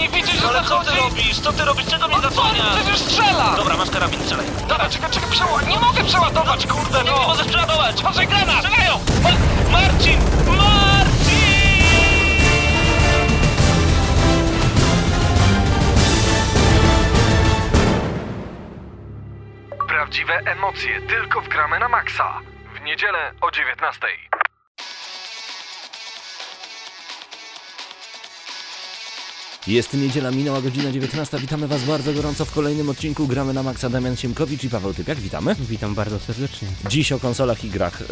nie widzisz, że Ale co ty zachodzi? robisz? Co ty robisz? Czego mnie No co, zasłaniasz? przecież strzela! Dobra, masz karabin, strzelaj. Dobra, czekaj, czekaj, przeładować. Nie mogę przeładować, kurde, Nie, nie no! możesz przeładować! Patrzaj, granat! Strzelają! Ma Marcin! Marcin! Prawdziwe emocje tylko w gramy na maksa. W niedzielę o 19. Jest niedziela, minęła godzina 19. Witamy Was bardzo gorąco w kolejnym odcinku Gramy na Maxa. Damian Siemkowicz i Paweł Typiak. Witamy. Witam bardzo serdecznie. Dziś o konsolach i grach. Y,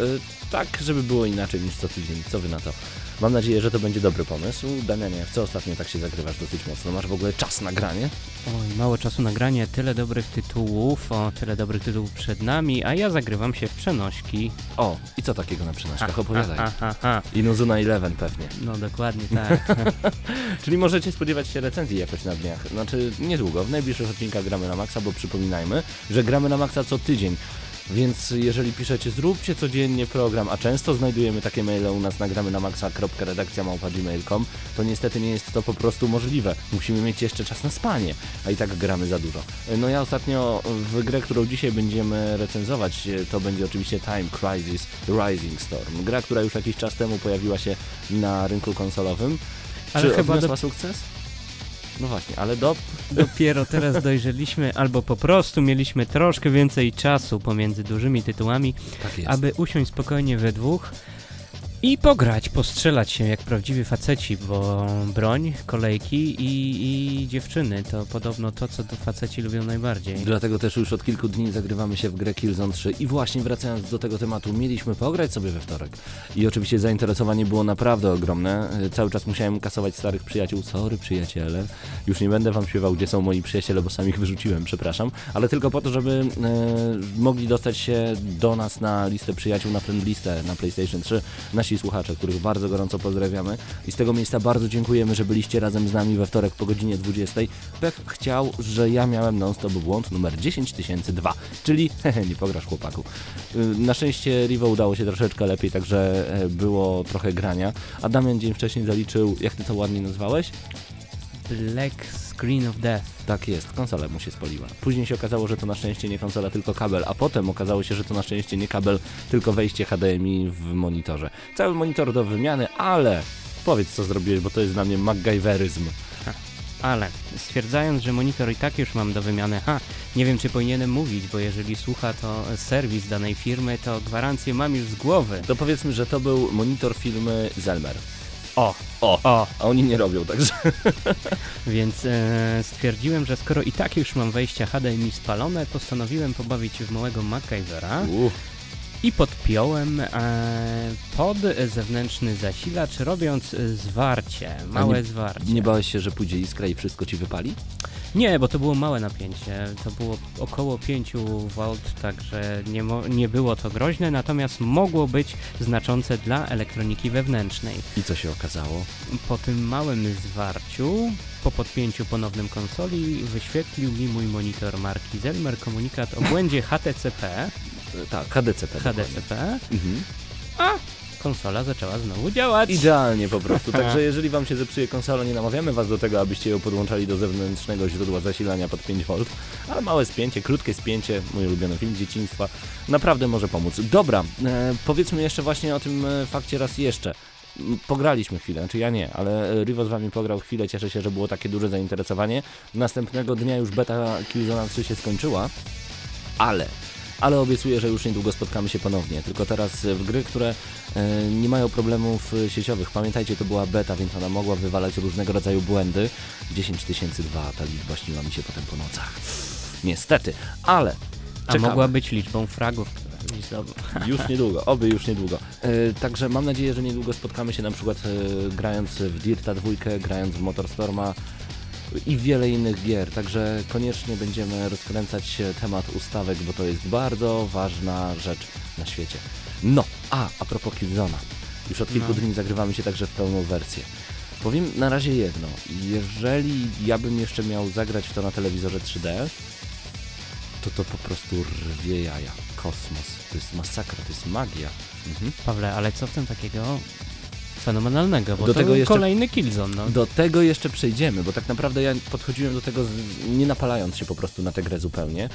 tak, żeby było inaczej niż co tydzień. Co Wy na to? Mam nadzieję, że to będzie dobry pomysł. Damianie, w co ostatnio tak się zagrywasz dosyć mocno? Masz w ogóle czas na granie? Oj, mało czasu na granie, tyle dobrych tytułów, o, tyle dobrych tytułów przed nami, a ja zagrywam się w przenośki. O, i co takiego na przenośkach? Opowiadaj. Ha, ha, ha. Inuzuna Eleven pewnie. No dokładnie tak. Czyli możecie spodziewać recenzji jakoś na dniach. Znaczy niedługo, w najbliższych odcinkach gramy na maksa, bo przypominajmy, że gramy na maksa co tydzień. Więc jeżeli piszecie, zróbcie codziennie program, a często znajdujemy takie maile u nas nagramy na maxa.redakcja.gmail.com, to niestety nie jest to po prostu możliwe. Musimy mieć jeszcze czas na spanie, a i tak gramy za dużo. No ja ostatnio w grę, którą dzisiaj będziemy recenzować, to będzie oczywiście Time Crisis Rising Storm. Gra, która już jakiś czas temu pojawiła się na rynku konsolowym. Ale Czy chyba odniosła do- sukces? No właśnie, ale do... Dopiero teraz dojrzeliśmy, albo po prostu mieliśmy troszkę więcej czasu pomiędzy dużymi tytułami, Tak aby usiąść spokojnie we dwóch i pograć, postrzelać się jak prawdziwi faceci, bo broń, kolejki i, i dziewczyny to podobno to, co tu faceci lubią najbardziej. Dlatego też już od kilku dni zagrywamy się w grę Killzone 3 i właśnie wracając do tego tematu, mieliśmy pograć sobie we wtorek. I oczywiście zainteresowanie było naprawdę ogromne. E, Cały czas musiałem kasować starych przyjaciół. Sorry przyjaciele. Już nie będę wam śpiewał, gdzie są moi przyjaciele, bo sam ich wyrzuciłem, przepraszam. Ale tylko po to, żeby e, mogli dostać się do nas na listę przyjaciół, na friend listę na PlayStation 3 nasi słuchacze, których bardzo gorąco pozdrawiamy. I z tego miejsca bardzo dziękujemy, że byliście razem z nami we wtorek po godzinie 20. Pech chciał, że ja miałem non-stop błąd numer 10002, czyli hehe, nie pograsz chłopaku. Y, Na szczęście Rivo udało się troszeczkę lepiej, także e, było trochę grania. A Damian dzień wcześniej zaliczył, jak ty to ładnie nazwałeś? Black Screen of Death. Tak jest, konsola mu się spoliła. Później się okazało, że to na szczęście nie konsola, tylko kabel, a potem okazało się, że to na szczęście nie kabel, tylko wejście HDMI w monitorze. Cały monitor do wymiany, ale powiedz co zrobiłeś, bo to jest dla mnie MacGyveryzm. Ale stwierdzając, że monitor i tak już mam do wymiany, ha, nie wiem czy powinienem mówić, bo jeżeli słucha to serwis danej firmy, to gwarancję mam już z głowy. To powiedzmy, że to był monitor firmy Zelmer. O, O, o, a oni nie robią, także. Więc e, stwierdziłem, że skoro i tak już mam wejścia HDMI spalone, postanowiłem pobawić się w małego MacGyvera. Uff, i podpiąłem e, pod zewnętrzny zasilacz, robiąc zwarcie, małe nie- zwarcie. nie bałeś się, że pójdzie iskra i wszystko ci wypali? Nie, bo to było małe napięcie. To było około 5 V, także nie, nie było to groźne, natomiast mogło być znaczące dla elektroniki wewnętrznej. I co się okazało? Po tym małym zwarciu, po podpięciu ponownym konsoli, wyświetlił mi mój monitor marki Zelmer komunikat o błędzie HTCP, Tak, HDCP. HDCP, Mhm. a konsola zaczęła znowu działać. Idealnie po prostu. Także jeżeli wam się zepsuje konsola, nie namawiamy was do tego, abyście ją podłączali do zewnętrznego źródła zasilania pod 5V, ale małe spięcie, krótkie spięcie, mój ulubiony film dzieciństwa, naprawdę może pomóc. Dobra, e, powiedzmy jeszcze właśnie o tym e, fakcie raz jeszcze. Pograliśmy chwilę, czy ja nie, ale e, Rivo z wami pograł chwilę, cieszę się, że było takie duże zainteresowanie. Następnego dnia już beta Killzone 3 się skończyła, ale ale obiecuję, że już niedługo spotkamy się ponownie. Tylko teraz w gry, które e, nie mają problemów e, sieciowych. Pamiętajcie, to była beta, więc ona mogła wywalać różnego rodzaju błędy. 10 tysięcy dwa, ta liczba śniła mi się potem po nocach. Niestety, ale a czekamy. mogła być liczbą fragów. Już niedługo, oby już niedługo. E, także mam nadzieję, że niedługo spotkamy się na przykład e, grając w Dirta 2, grając w Motorstorma i wiele innych gier. Także koniecznie będziemy rozkręcać temat ustawek, bo to jest bardzo ważna rzecz na świecie. No, a, a propos Killzona. Już od kilku No. dni zagrywamy się także w pełną wersję. Powiem na razie jedno. Jeżeli ja bym jeszcze miał zagrać w to na telewizorze 3D, to to po prostu rwie jaja. Kosmos. To jest masakra, to jest magia. Mhm. Pawle, ale co w tym takiego fenomenalnego, bo Do to tego jeszcze- kolejny Killzone, no. Do tego jeszcze przejdziemy, bo tak naprawdę ja podchodziłem do tego z, nie napalając się po prostu na tę grę zupełnie.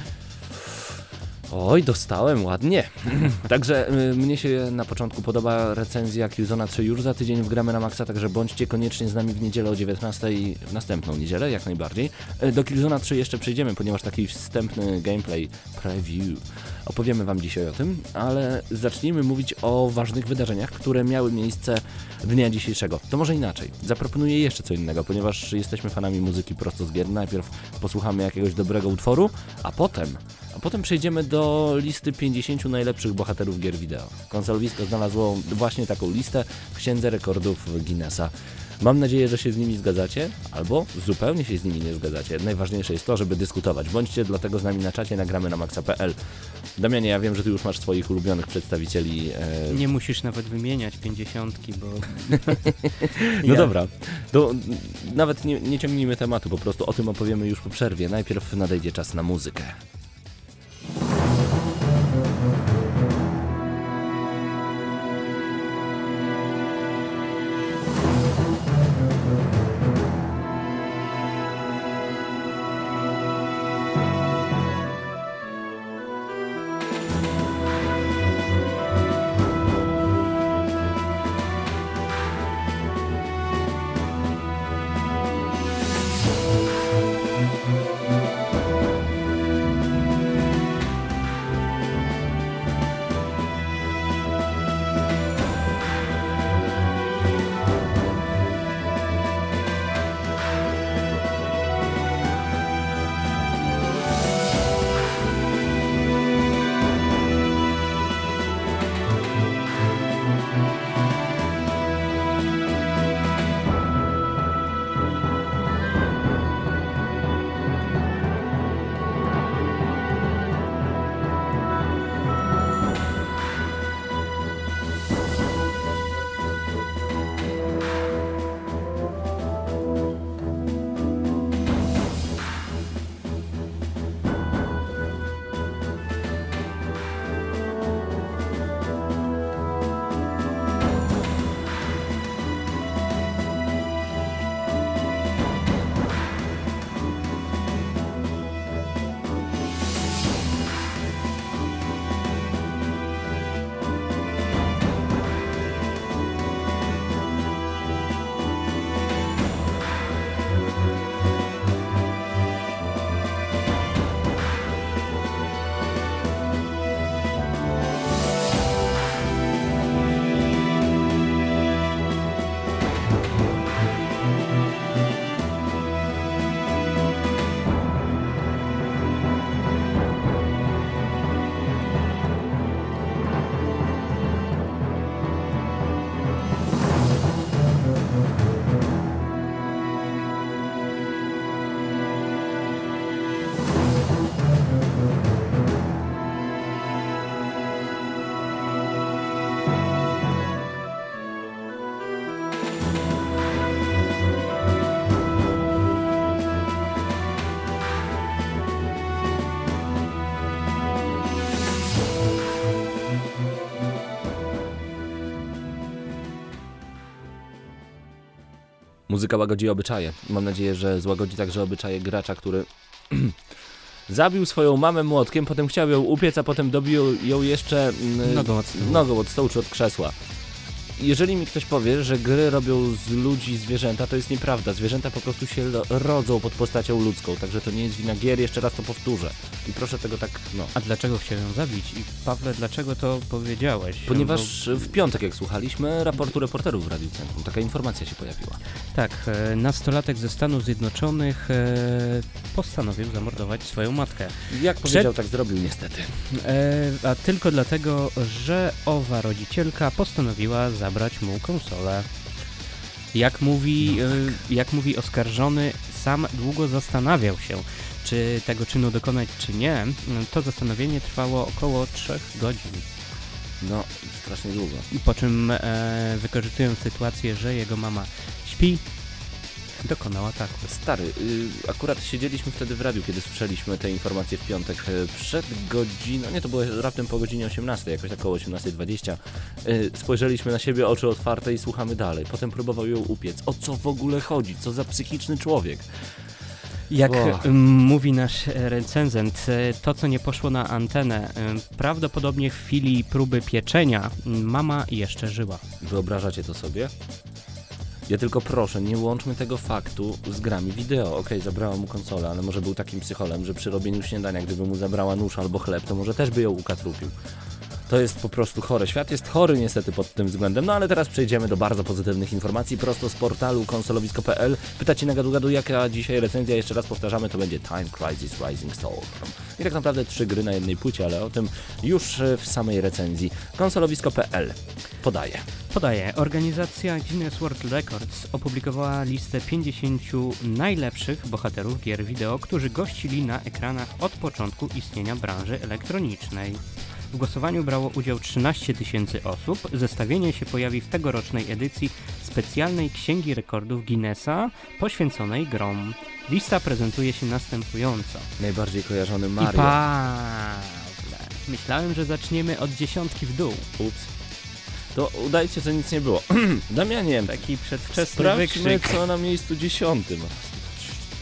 Oj, dostałem ładnie. także y, mnie się na początku podoba recenzja Killzona 3 już za tydzień wgramy na maksa, także bądźcie koniecznie z nami w niedzielę o 19 i w następną niedzielę, jak najbardziej. Y, Do Killzona 3 jeszcze przejdziemy, ponieważ taki wstępny gameplay preview opowiemy wam dzisiaj o tym, ale zacznijmy mówić o ważnych wydarzeniach, które miały miejsce dnia dzisiejszego. To może inaczej. Zaproponuję jeszcze co innego, ponieważ jesteśmy fanami muzyki prosto z gier. Najpierw posłuchamy jakiegoś dobrego utworu, a potem, a potem przejdziemy do listy 50 najlepszych bohaterów gier wideo. Konsolowisko znalazło właśnie taką listę w księdze rekordów Guinnessa. Mam nadzieję, że się z nimi zgadzacie, albo zupełnie się z nimi nie zgadzacie. Najważniejsze jest to, żeby dyskutować. Bądźcie dlatego z nami na czacie, nagramy na maxa.pl. Damianie, ja wiem, że ty już masz swoich ulubionych przedstawicieli. E, Nie musisz nawet wymieniać pięćdziesiątki, bo... No Ja- dobra, to nawet nie, nie ciągnijmy tematu, po prostu o tym opowiemy już po przerwie. Najpierw nadejdzie czas na muzykę. Muzyka łagodzi obyczaje. Mam nadzieję, że złagodzi także obyczaje gracza, który zabił swoją mamę młotkiem, potem chciał ją upiec, a potem dobił ją jeszcze mm, Nogą od stołu. nogą od stołu czy od krzesła. Jeżeli mi ktoś powie, że gry robią z ludzi zwierzęta, to jest nieprawda. Zwierzęta po prostu się rodzą pod postacią ludzką, także to nie jest wina gier, jeszcze raz to powtórzę. I proszę tego tak, no. A dlaczego chciał ją zabić? I Pawle, dlaczego to powiedziałeś? Ponieważ w piątek, jak słuchaliśmy raportu reporterów w Radiu Centrum, taka informacja się pojawiła. Tak, e, nastolatek ze Stanów Zjednoczonych e, postanowił zamordować swoją matkę. Jak powiedział, tak zrobił niestety. E, a tylko dlatego, że owa rodzicielka postanowiła zabrać mu konsolę. Jak mówi, e, jak mówi oskarżony, sam długo zastanawiał się, czy tego czynu dokonać, czy nie. To zastanowienie trwało około 3 godzin. No, strasznie długo. Po czym e, wykorzystując sytuację, że jego mama śpi, dokonał ataku. Stary, y, akurat siedzieliśmy wtedy w radiu, kiedy słyszeliśmy te informacje w piątek y, przed godziną, nie, to było raptem po godzinie 18, jakoś tak około 18.20. Y, spojrzeliśmy na siebie, oczy otwarte i słuchamy dalej. Potem próbował ją upiec. O co w ogóle chodzi? Co za psychiczny człowiek? Jak O. m, mówi nasz e, recenzent, e, to co nie poszło na antenę, e, prawdopodobnie w chwili próby pieczenia mama jeszcze żyła. Wyobrażacie to sobie? Ja tylko proszę, nie łączmy tego faktu z grami wideo. Okej, zabrała mu konsolę, ale może był takim psycholem, że przy robieniu śniadania, gdyby mu zabrała nóż albo chleb, to może też by ją ukatrupił. To jest po prostu chore. Świat jest chory niestety pod tym względem. No ale teraz przejdziemy do bardzo pozytywnych informacji prosto z portalu konsolowisko.pl. Pytacie na gadu gadu, jaka dzisiaj recenzja? Jeszcze raz powtarzamy, to będzie Time Crisis Rising Storm. I tak naprawdę trzy gry na jednej płycie, ale o tym już e, w samej recenzji. Konsolowisko.pl podaje. Podaje, organizacja Guinness World Records opublikowała listę 50 najlepszych bohaterów gier wideo, którzy gościli na ekranach od początku istnienia branży elektronicznej. W głosowaniu brało udział 13 tysięcy osób. Zestawienie się pojawi w tegorocznej edycji specjalnej Księgi Rekordów Guinnessa poświęconej grom. Lista prezentuje się następująco. Najbardziej kojarzony I Mario. Pawle, myślałem, że zaczniemy od dziesiątki w dół. Ups. To udajcie, że nic nie było. Damianie, Taki przedwczesny sprawdźmy wykrzyk. co na miejscu dziesiątym. Raz, dwa, trzy, cztery,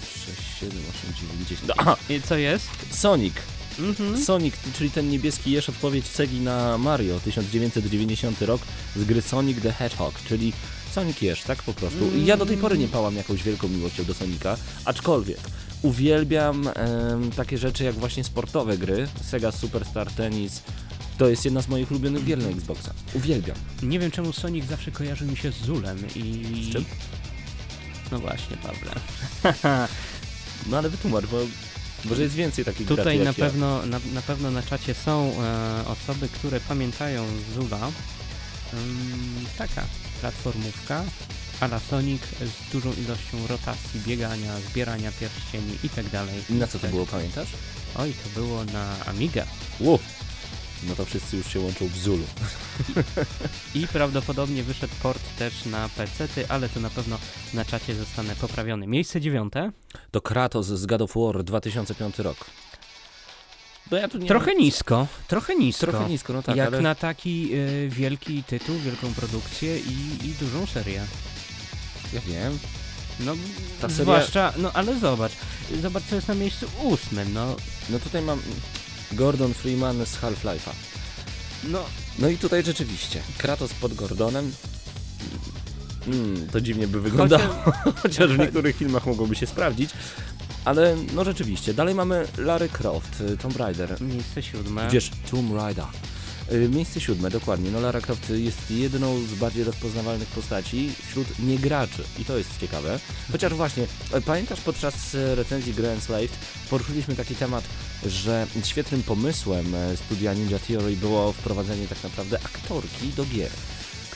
pięć, sześć, siedem, osiem, dziewięć, dziesięć. I co jest? Sonic. Mhm. Sonic, czyli ten niebieski jeż odpowiedź Segi na Mario 1990 rok z gry Sonic the Hedgehog, czyli Sonic jeż, tak po prostu. I ja do tej pory nie pałam jakąś wielką miłością do Sonika, aczkolwiek uwielbiam em, takie rzeczy jak właśnie sportowe gry, Sega Superstar Tennis, to jest jedna z moich ulubionych gier na Xboxa. Uwielbiam. Nie wiem czemu Sonic zawsze kojarzy mi się z Zulem i... Z czym? No właśnie, Pawle. No ale wytłumacz, bo może jest więcej takich Tutaj na pewno, na, na pewno na czacie są e, osoby, które pamiętają Zula. Ym, taka platformówka ala Sonic z dużą ilością rotacji, biegania, zbierania pierścieni i tak dalej. Na co to było, pamiętasz? Oj, to było na Amiga. Ło! No to wszyscy już się łączą w Zulu. I prawdopodobnie wyszedł port też na PC-ty, ale to na pewno na czacie zostanę poprawiony. Miejsce dziewiąte. To Kratos z God of War 2005 rok. Ja tu nie Trochę nisko, trochę nisko. Trochę nisko, no tak, Jak ale na taki y, wielki tytuł, wielką produkcję i, i dużą serię. ja wiem. No, Ta seria- zwłaszcza, no ale zobacz, zobacz co jest na miejscu ósmym, no, No tutaj mam Gordon Freeman z Half-Life'a. no, No i tutaj rzeczywiście Kratos pod Gordonem. Mm, to dziwnie by wyglądało, chociaż w niektórych filmach mogłoby się sprawdzić. Ale no rzeczywiście, dalej mamy Lara Croft, Tomb Raider, miejsce siódme. Gdzież Tomb Raider. Y, Miejsce siódme, dokładnie. No Lara Croft jest jedną z bardziej rozpoznawalnych postaci wśród niegraczy i to jest ciekawe. Chociaż właśnie, e, pamiętasz podczas e, recenzji gry Enslaved poruszyliśmy taki temat, że świetnym pomysłem e, studia Ninja Theory było wprowadzenie tak naprawdę aktorki do gier.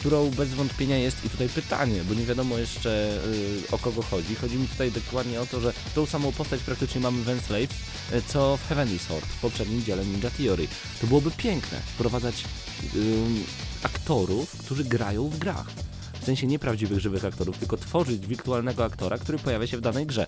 Którą bez wątpienia jest i tutaj pytanie, bo nie wiadomo jeszcze y, o kogo chodzi. Chodzi mi tutaj dokładnie o to, że tą samą postać praktycznie mamy w Enslaved, y, co w Heavenly Sword, w poprzednim dziele Ninja Theory. To byłoby piękne, wprowadzać aktorów, którzy grają w grach. W sensie nie prawdziwych, żywych aktorów, tylko tworzyć wirtualnego aktora, który pojawia się w danej grze.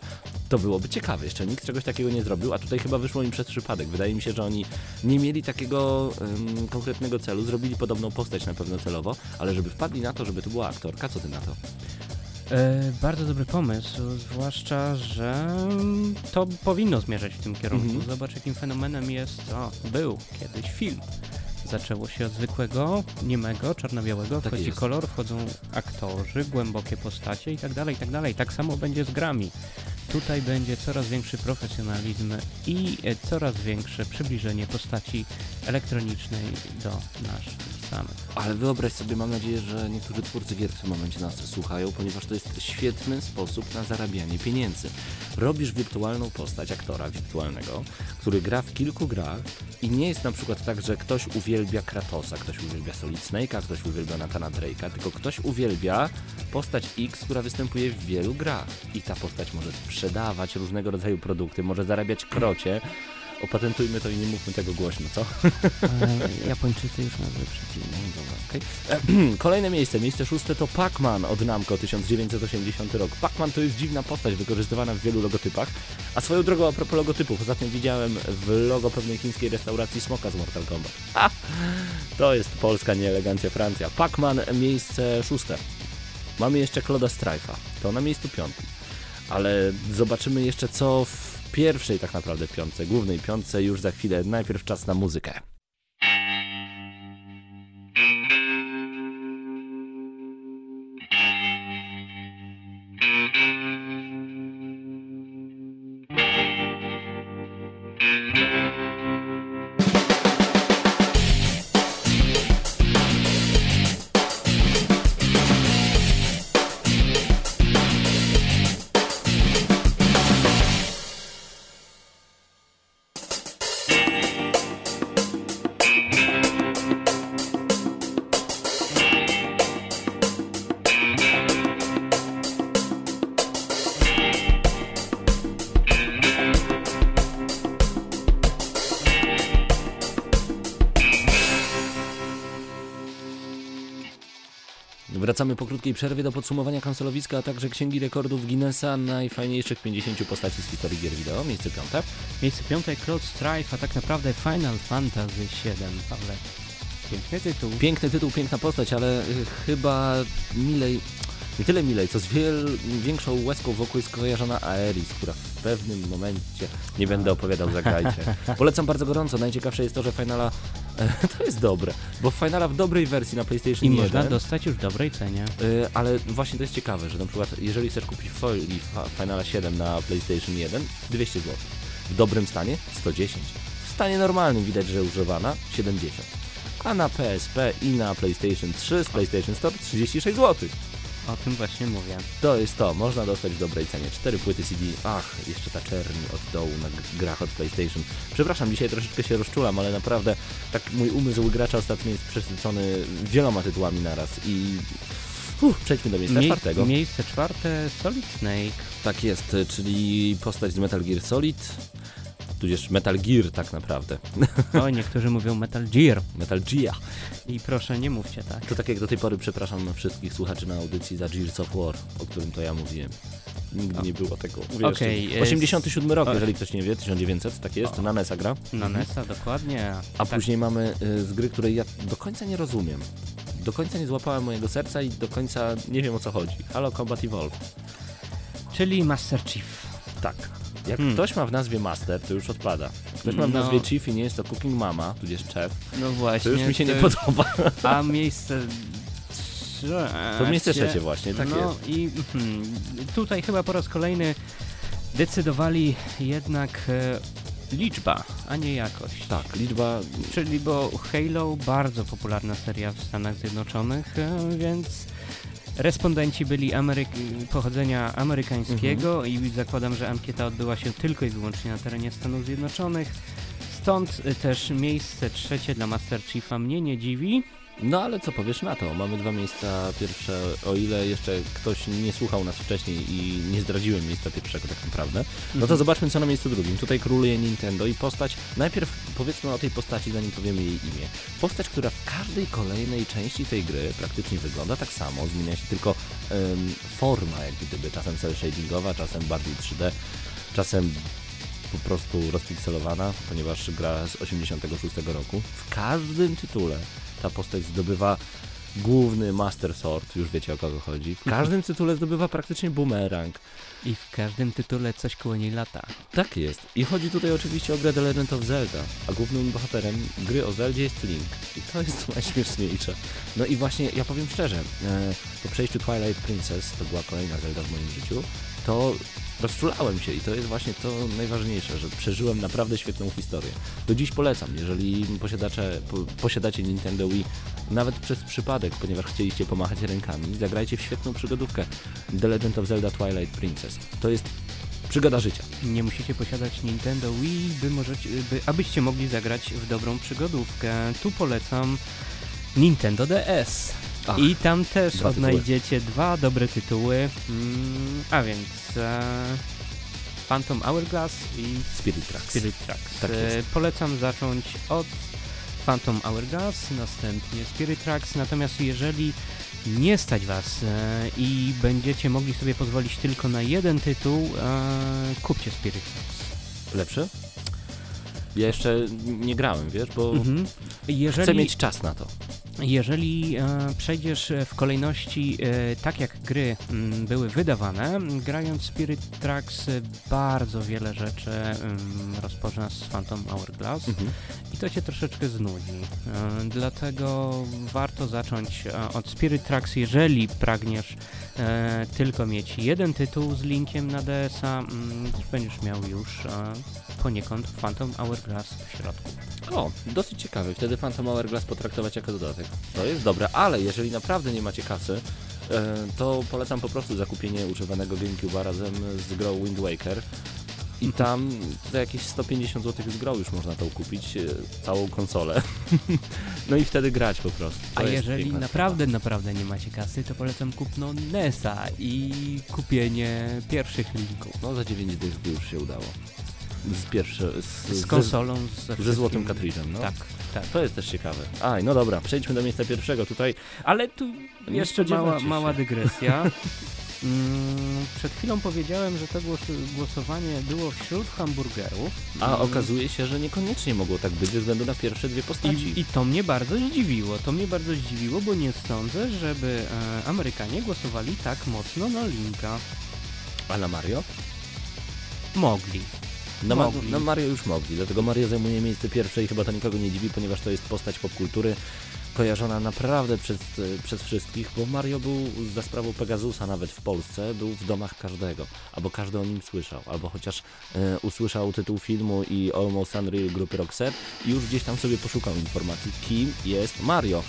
To byłoby ciekawe, jeszcze nikt czegoś takiego nie zrobił, a tutaj chyba wyszło im przez przypadek. Wydaje mi się, że oni nie mieli takiego ym, konkretnego celu, zrobili podobną postać na pewno celowo, ale żeby wpadli na to, żeby to była aktorka, co ty na to? E, bardzo dobry pomysł, zwłaszcza, że to powinno zmierzać w tym kierunku. Mhm. Zobacz, jakim fenomenem jest, o, był kiedyś film. Zaczęło się od zwykłego, niemego, czarno-białego, Tak wchodzi jest. kolor, wchodzą aktorzy, głębokie postacie i tak dalej, i tak dalej. Tak samo będzie z grami. Tutaj będzie coraz większy profesjonalizm i e, coraz większe przybliżenie postaci elektronicznej do naszych samych. Ale wyobraź sobie, mam nadzieję, że niektórzy twórcy gier w tym momencie nas słuchają, ponieważ to jest świetny sposób na zarabianie pieniędzy. Robisz wirtualną postać aktora wirtualnego, który gra w kilku grach i nie jest na przykład tak, że ktoś uwielbia Kratosa, ktoś uwielbia Solid Snake'a, ktoś uwielbia Nathana Drake'a, tylko ktoś uwielbia postać X, która występuje w wielu grach. I ta postać może sprzedawać różnego rodzaju produkty, może zarabiać krocie. Opatentujmy to i nie mówmy tego głośno, co? E, Japończycy już nas wyprzedzili. No okej. E, Kolejne miejsce, miejsce szóste to Pac-Man od Namco 1980 rok. Pac-Man to jest dziwna postać wykorzystywana w wielu logotypach. A swoją drogą a propos logotypów, ostatnio widziałem w logo pewnej chińskiej restauracji Smoka z Mortal Kombat. Ha! To jest polska nieelegancja Francja. Pac-Man miejsce szóste. Mamy jeszcze Claude'a Strife'a, to na miejscu piątym. Ale zobaczymy jeszcze co w pierwszej tak naprawdę piątce, głównej piątce już za chwilę. Najpierw czas na muzykę. Krótkiej przerwie do podsumowania konsolowiska, a także księgi rekordów Guinnessa najfajniejszych 50 postaci z historii gier wideo. Miejsce piąte. Miejsce piąte Cloud Strife, a tak naprawdę Final Fantasy VII, Pawle. Piękny tytuł. Piękny tytuł, piękna postać, ale y, chyba milej, nie tyle milej, co z wiel, większą łezką wokół jest kojarzona Aeris, która w pewnym momencie, nie będę opowiadał, zagrajcie. Polecam bardzo gorąco, najciekawsze jest to, że Finala, to jest dobre, bo Finala w dobrej wersji na PlayStation I 1, można dostać już w dobrej cenie. Y, ale właśnie to jest ciekawe, że na przykład jeżeli chcesz kupić folii Finala 7 na PlayStation 1, 200 zł. W dobrym stanie 110. W stanie normalnym widać, że używana 70. A na PSP i na PlayStation 3 z PlayStation Store 36 zł. O tym właśnie mówię. To jest to, można dostać w dobrej cenie. Cztery płyty CD. Ach, jeszcze ta czerni od dołu na grach od PlayStation. Przepraszam, dzisiaj troszeczkę się rozczulam, ale naprawdę tak mój umysł gracza ostatnio jest przesycony wieloma tytułami naraz i... Uff, przejdźmy do miejsca Mie- czwartego. Miejsce czwarte Solid Snake. Tak jest, czyli postać z Metal Gear Solid, tudzież Metal Gear tak naprawdę. O, niektórzy mówią Metal Gear. Metal Gear. I proszę, nie mówcie tak. To tak jak do tej pory przepraszam wszystkich słuchaczy na audycji za Gears of War, o którym to ja mówiłem. Nigdy nie było tego. uwierzcie e, 87 rok, o. jeżeli ktoś nie wie, 1900, tak jest, na NESa gra. Na NES-a, dokładnie. A Tak. później mamy y, z gry, której ja do końca nie rozumiem. Do końca nie złapałem mojego serca i do końca nie wiem o co chodzi. Halo Combat Evolved. Czyli Master Chief. Tak. Jak Hmm. ktoś ma w nazwie Master, to już odpada. Jak ktoś ma w No. nazwie Chief i nie jest to Cooking Mama, tudzież Chef, No to właśnie. już mi się nie podoba. A miejsce trzecie... To miejsce trzecie właśnie, tak no i hmm, tutaj chyba po raz kolejny decydowali jednak e, liczba, a nie jakość. Tak, liczba... Czyli bo Halo bardzo popularna seria w Stanach Zjednoczonych, e, więc respondenci byli Ameryk- pochodzenia amerykańskiego i zakładam, że ankieta odbyła się tylko i wyłącznie na terenie Stanów Zjednoczonych. Stąd e, też miejsce trzecie dla Master Chiefa mnie nie dziwi. No ale co powiesz na to? Mamy dwa miejsca pierwsze, o ile jeszcze ktoś nie słuchał nas wcześniej i nie zdradziłem miejsca pierwszego tak naprawdę, no to Mhm. zobaczmy co na miejscu drugim. Tutaj króluje Nintendo i postać, najpierw powiedzmy o tej postaci zanim powiemy jej imię. Postać, która w każdej kolejnej części tej gry praktycznie wygląda tak samo, zmienia się tylko em, forma jak gdyby, czasem cel shadingowa, czasem bardziej 3D, czasem po prostu rozpikselowana, ponieważ gra z 86 roku. W każdym tytule ta postać zdobywa główny Master Sword, już wiecie o kogo chodzi. W każdym tytule zdobywa praktycznie boomerang. I w każdym tytule coś koło niej lata. Tak jest. I chodzi tutaj oczywiście o grę The Legend of Zelda, a głównym bohaterem gry o Zeldzie jest Link. I to jest najśmieszniejsze. No i właśnie, ja powiem szczerze, e, po przejściu Twilight Princess, to była kolejna Zelda w moim życiu, to rozczulałem się i to jest właśnie to najważniejsze, że przeżyłem naprawdę świetną historię. Do dziś polecam, jeżeli posiadacze, po, posiadacie Nintendo Wii, nawet przez przypadek, ponieważ chcieliście pomachać rękami, zagrajcie w świetną przygodówkę The Legend of Zelda Twilight Princess. To jest przygoda życia. Nie musicie posiadać Nintendo Wii, by możecie, by, abyście mogli zagrać w dobrą przygodówkę. Tu polecam Nintendo DS. Ach, I tam też dwa odnajdziecie dwa dobre tytuły. Mm, a więc e, Phantom Hourglass i Spirit Tracks. Spirit Tracks. Tak. E, Polecam zacząć od Phantom Hourglass, następnie Spirit Tracks, natomiast jeżeli nie stać Was e, i będziecie mogli sobie pozwolić tylko na jeden tytuł, e, kupcie Spirit Tracks. Lepszy? Ja jeszcze nie grałem, wiesz, bo Mhm. Jeżeli, chcę mieć czas na to. Jeżeli e, przejdziesz w kolejności e, tak jak gry m, były wydawane, grając Spirit Tracks e, bardzo wiele rzeczy m, rozpoczynasz z Phantom Hourglass Mhm. i to cię troszeczkę znudzi. Dlatego warto zacząć od Spirit Tracks, jeżeli pragniesz tylko mieć jeden tytuł z linkiem na DS-a, m, będziesz miał już poniekąd Phantom Hourglass w środku. O, dosyć ciekawy. Wtedy Phantom Hourglass potraktować jako dodatek. To jest dobre, ale jeżeli naprawdę nie macie kasy, e, to polecam po prostu zakupienie używanego GameCube'a razem z grą Wind Waker. I tam za jakieś 150 zł z grą już można to kupić, e, całą konsolę. no i wtedy grać po prostu. To A jeżeli naprawdę, naprawdę nie macie kasy, to polecam kupno NES-a i kupienie pierwszych linków. sprawa. No za 9 dych by już się udało. Z pierwsze, z, Z konsolą, ze, ze złotym kartridżem, no. Tak, tak. To jest też ciekawe. Aj, no dobra, przejdźmy do miejsca pierwszego. Tutaj Ale tu Nie jeszcze mała, się. mała dygresja. Mm, przed chwilą powiedziałem, że to głos głosowanie było wśród hamburgerów. A Mm, okazuje się, że niekoniecznie mogło tak być ze względu na pierwsze dwie postaci. I, I to mnie bardzo zdziwiło. To mnie bardzo zdziwiło, bo nie sądzę, żeby e, Amerykanie głosowali tak mocno na Linka. A na Mario? Mogli. Na, Ma- na Mario już mogli, dlatego Mario zajmuje miejsce pierwsze i chyba to nikogo nie dziwi, ponieważ to jest postać popkultury kojarzona naprawdę przez, przez wszystkich, bo Mario był za sprawą Pegasusa nawet w Polsce, był w domach każdego, albo każdy o nim słyszał, albo chociaż e, usłyszał tytuł filmu i Almost Unreal grupy Roxette i już gdzieś tam sobie poszukał informacji, kim jest Mario.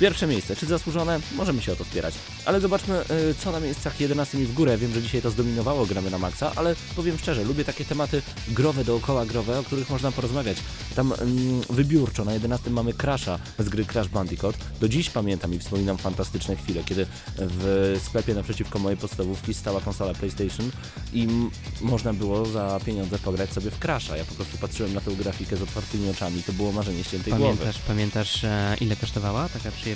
Pierwsze miejsce, czy zasłużone? Możemy się o to spierać. Ale zobaczmy, y, co na miejscach 11 i w górę. Wiem, że dzisiaj to zdominowało gramy na maksa, ale powiem szczerze, lubię takie tematy growe, dookoła growe, o których można porozmawiać. Tam mm, wybiórczo, na 11 mamy Crasha z gry Crash Bandicoot. Do dziś pamiętam i wspominam fantastyczne chwile, kiedy w sklepie naprzeciwko mojej podstawówki stała konsola PlayStation i można było za pieniądze pograć sobie w Crasha. Ja po prostu patrzyłem na tę grafikę z otwartymi oczami, to było marzenie świętej głowy. Pamiętasz, pamiętasz e, ile kosztowała taka przyjemność?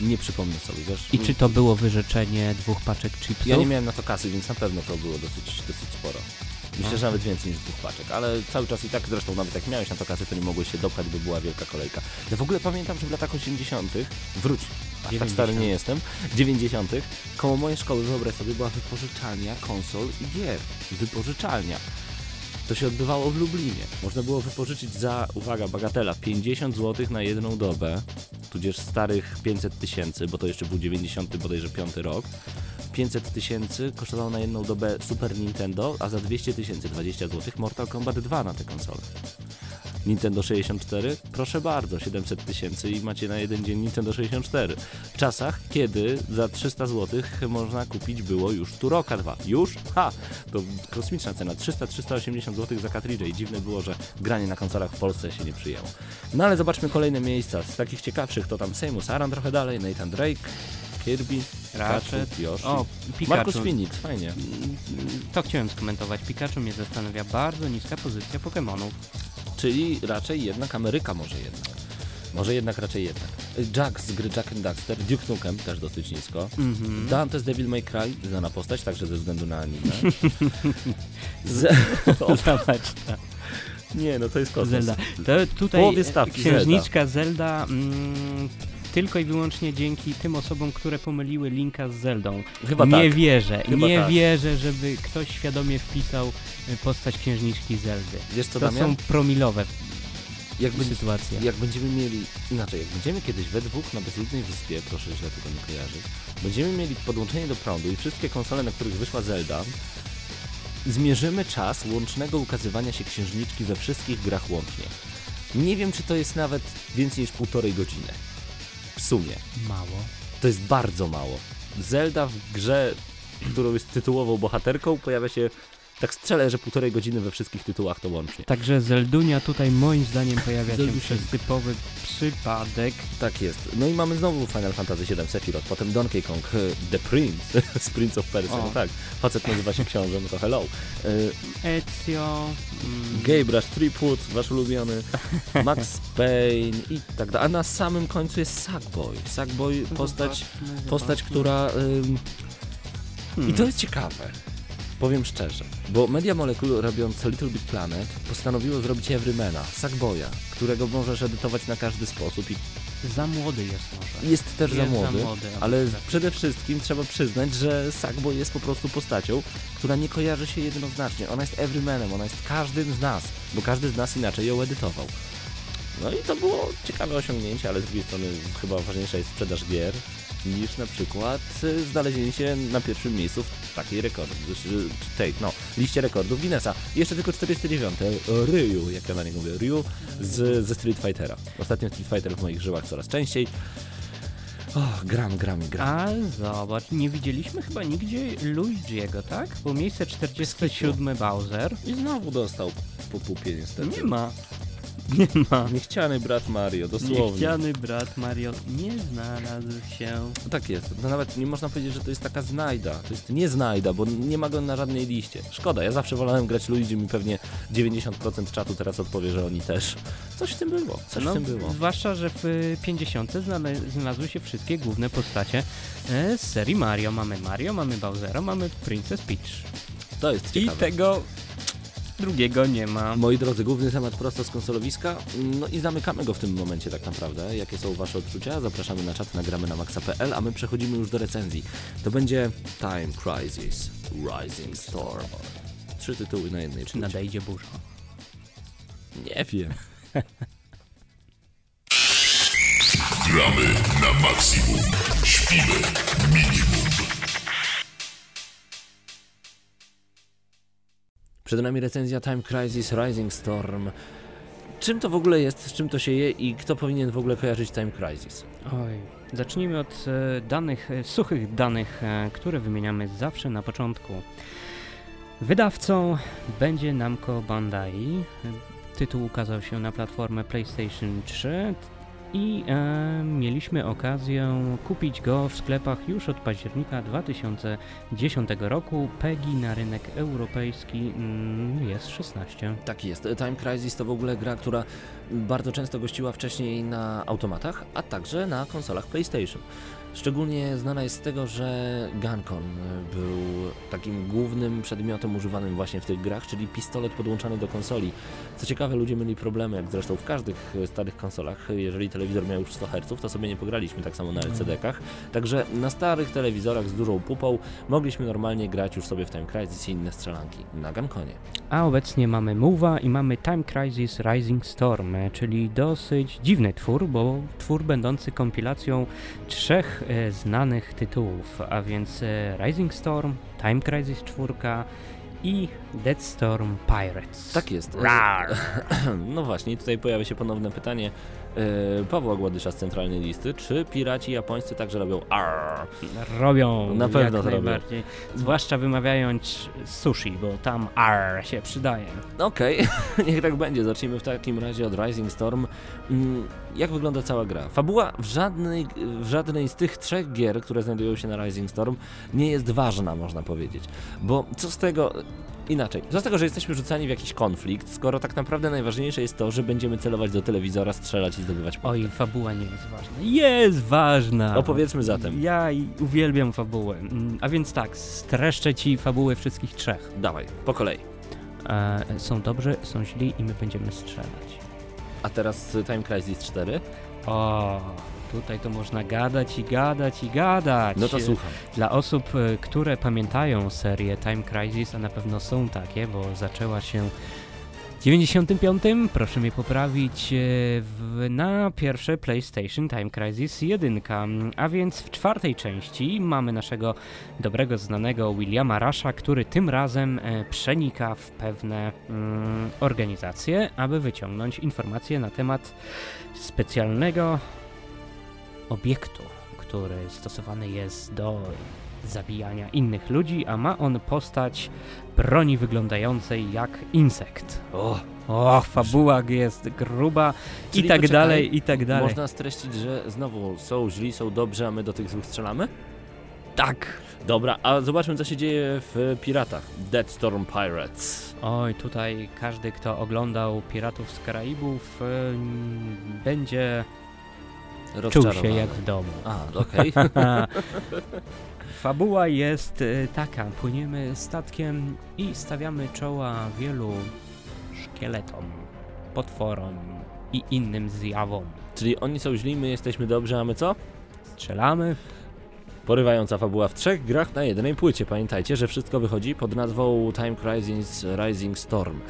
Nie przypomnę sobie, wiesz. I czy to było wyrzeczenie dwóch paczek chipsów? Ja nie miałem na to kasy, więc na pewno to było dosyć, dosyć sporo. Myślę, że nawet więcej niż dwóch paczek, ale cały czas i tak zresztą nawet jak miałeś na to kasy, to nie mogłeś się dopchać, bo była wielka kolejka. Ja w ogóle pamiętam, że w latach 80. wróć, aż tak stary nie jestem, 90. koło mojej szkoły, wyobraź sobie, była wypożyczalnia konsol i gier. Wypożyczalnia. To się odbywało w Lublinie. Można było wypożyczyć za, uwaga, bagatela, 50 zł na jedną dobę, tudzież starych 500 tysięcy, bo to jeszcze był 90 bodajże 5 rok. 500 tysięcy kosztowało na jedną dobę Super Nintendo, a za 200 tysięcy 20 zł Mortal Kombat 2 na tę konsolę. Nintendo 64? Proszę bardzo, 700 tysięcy i macie na jeden dzień Nintendo 64. W czasach, kiedy za 300 zł można kupić było już Turoka 2. Już? Ha! To kosmiczna cena. 300-380 zł za cartridge i dziwne było, że granie na konsolach w Polsce się nie przyjęło. No ale zobaczmy kolejne miejsca. Z takich ciekawszych to tam Samus Aran trochę dalej, Nathan Drake, Kirby, Ratchet. Yoshi. O, Marcus Pikachu. Phoenix, fajnie. Mm, To chciałem skomentować. Pikachu mnie zastanawia bardzo niska pozycja Pokémonów. Czyli raczej jednak Ameryka może jednak. Może jednak raczej jednak. Jack z gry Jack and Daxter, Duke Nukem też dosyć nisko. Mhm. Dante's Devil May Cry, znana postać, także ze względu na anime. Z... Nie, no to jest kosmos. Zelda. To tutaj Połowie stawki księżniczka Zelda, mm, tylko i wyłącznie dzięki tym osobom, które pomyliły Linka z Zeldą. Chyba nie tak. wierzę, Chyba nie tak. wierzę, żeby ktoś świadomie wpisał e, postać księżniczki Zeldy. Wiesz co, To Damian? są promilowe Jak, będzie, sytuacje. jak będziemy mieli, inaczej, jak będziemy kiedyś we dwóch na bezludnej wyspie, proszę źle tego nie kojarzyć, będziemy mieli podłączenie do prądu i wszystkie konsole, na których wyszła Zelda, zmierzymy czas łącznego ukazywania się księżniczki we wszystkich grach łącznie. Nie wiem, czy to jest nawet więcej niż półtorej godziny. W sumie. Mało. To jest bardzo mało. Zelda w grze, którą jest tytułową bohaterką, pojawia się Tak strzelę, że półtorej godziny we wszystkich tytułach to łącznie. Także Zeldunia tutaj moim zdaniem pojawia się przez typowy przypadek. Tak jest. No i mamy znowu Final Fantasy VII Sephiroth, potem Donkey Kong, e, The Prince z Prince of Persia, no tak. Facet nazywa się książę, no to hello. E, Ezio... Mm, Guybrush Threepwood, wasz ulubiony, Max Payne i tak dalej. A na samym końcu jest Sackboy. Sackboy, postać, postać która... ym, Hmm. I to jest ciekawe. Powiem szczerze, bo Media Molecule robiąc Little Big Planet postanowiło zrobić Everymana, Sackboya, którego możesz edytować na każdy sposób i Za młody jest może. jest też za Jest młody, za młody, ale tak. przede wszystkim trzeba przyznać, że Sackboy jest po prostu postacią, która nie kojarzy się jednoznacznie. Ona jest everymanem, ona jest każdym z nas, bo każdy z nas inaczej ją edytował. No i to było ciekawe osiągnięcie, ale z drugiej strony chyba ważniejsza jest sprzedaż gier niż na przykład y, znalezienie się na pierwszym miejscu w takiej rekord, y, tej, no, liście rekordów Guinnessa. I jeszcze tylko 49. Ryu, jak ja na niego mówię, Ryu z, ze Street Fightera. Ostatnio Street Fighter w moich żyłach coraz częściej. O, gram, gram gram. A zobacz, nie widzieliśmy chyba nigdzie Luigi'ego, tak? Bo miejsce 47 Bowser. I znowu dostał po pupie niestety. Nie ma. Nie ma. Niechciany brat Mario, dosłownie. Niechciany brat Mario nie znalazł się. Tak jest. No nawet nie można powiedzieć, że to jest taka znajda. To jest nie znajda, bo nie ma go na żadnej liście. Szkoda, ja zawsze wolałem grać Luigi, mi pewnie 90% czatu teraz odpowie, że oni też. Coś w tym było, coś No, w tym było. zwłaszcza, że w y, 50 znale- znalazły się wszystkie główne postacie e, z serii Mario. Mamy Mario, mamy Bowsera, mamy Princess Peach. To jest I ciekawe. tego drugiego nie ma. Moi drodzy, główny temat prosto z konsolowiska. No i zamykamy go w tym momencie tak naprawdę. Jakie są Wasze odczucia? Zapraszamy na czat, nagramy na maxa.pl, a my przechodzimy już do recenzji. To będzie Time Crisis Rising Storm. Trzy tytuły na jednej Czy nadejdzie burza? Nie wiem. Gramy na maksimum. Śpimy minimum. Przed nami recenzja Time Crisis Rising Storm. Czym to w ogóle jest, z czym to się je i kto powinien w ogóle kojarzyć Time Crisis? Oj, zacznijmy od e, danych, e, suchych danych, e, które wymieniamy zawsze na początku. Wydawcą będzie Namco Bandai. Tytuł ukazał się na platformę PlayStation 3 i e, mieliśmy okazję kupić go w sklepach już od października 2010 roku. PEGI na rynek europejski mm, jest 16. Tak jest. Time Crisis to w ogóle gra, która bardzo często gościła wcześniej na automatach, a także na konsolach PlayStation. Szczególnie znana jest z tego, że Guncon był takim głównym przedmiotem używanym właśnie w tych grach, czyli pistolet podłączany do konsoli. Co ciekawe, ludzie mieli problemy, jak zresztą w każdych starych konsolach. Jeżeli telewizor miał już 100 Hz, to sobie nie pograliśmy tak samo na LCD-kach. Także na starych telewizorach z dużą pupą mogliśmy normalnie grać już sobie w Time Crisis i inne strzelanki na Gunconie. A obecnie mamy Move'a i mamy Time Crisis Rising Storm, czyli dosyć dziwny twór, bo twór będący kompilacją trzech e, znanych tytułów, a więc e, Rising Storm, Time Crisis 4 i Dead Storm Pirates. Tak jest. Rar. No właśnie, tutaj pojawia się ponowne pytanie e, Pawła Gładysza z centralnej listy. Czy piraci japońscy także robią arr? Robią Na pewno jak to robią. najbardziej. Zwłaszcza wymawiając sushi, bo tam R się przydaje. Okej, niech tak będzie. Zacznijmy w takim razie od Rising Storm. Jak wygląda cała gra? Fabuła w żadnej, w żadnej z tych trzech gier, które znajdują się na Rising Storm, nie jest ważna, można powiedzieć. Bo co z tego. Inaczej, co z tego, że jesteśmy rzucani w jakiś konflikt, skoro tak naprawdę najważniejsze jest to, że będziemy celować do telewizora, strzelać i zdobywać punkty. Oj, fabuła nie jest ważna. Jest ważna! Opowiedzmy zatem. Ja uwielbiam fabułę. A więc tak, streszczę ci fabuły wszystkich trzech. Dawaj, po kolei. E, są dobrzy, są źli i my będziemy strzelać. A teraz Time Crisis 4? O, tutaj to można gadać i gadać i gadać. No to słucham. Dla osób, e, które pamiętają serię Time Crisis, a na pewno są takie, bo zaczęła się 95, proszę mnie poprawić, e, w, na pierwsze PlayStation Time Crisis 1, a więc w czwartej części mamy naszego dobrego znanego Williama Rasha, który tym razem e, przenika w pewne mm, organizacje, aby wyciągnąć informacje na temat specjalnego obiektu, który stosowany jest do zabijania innych ludzi, a ma on postać broni wyglądającej jak insekt. O, Och, fabuła jest gruba i Czyli tak poczekaj, dalej, i tak dalej. można streścić, że znowu są źli, są dobrzy, a my do tych złych strzelamy? Tak. Dobra, a zobaczmy co się dzieje w Piratach. Deadstorm Pirates. Oj, tutaj każdy, kto oglądał Piratów z Karaibów, em, będzie czuł się jak w domu. A, okej. Fabuła jest e, taka, płyniemy statkiem i stawiamy czoła wielu szkieletom, potworom i innym zjawom. Czyli oni są źli, my jesteśmy dobrzy, a my co? Strzelamy, Porywająca fabuła w trzech grach na jednej płycie. Pamiętajcie, że wszystko wychodzi pod nazwą Time Crisis Rising Storm.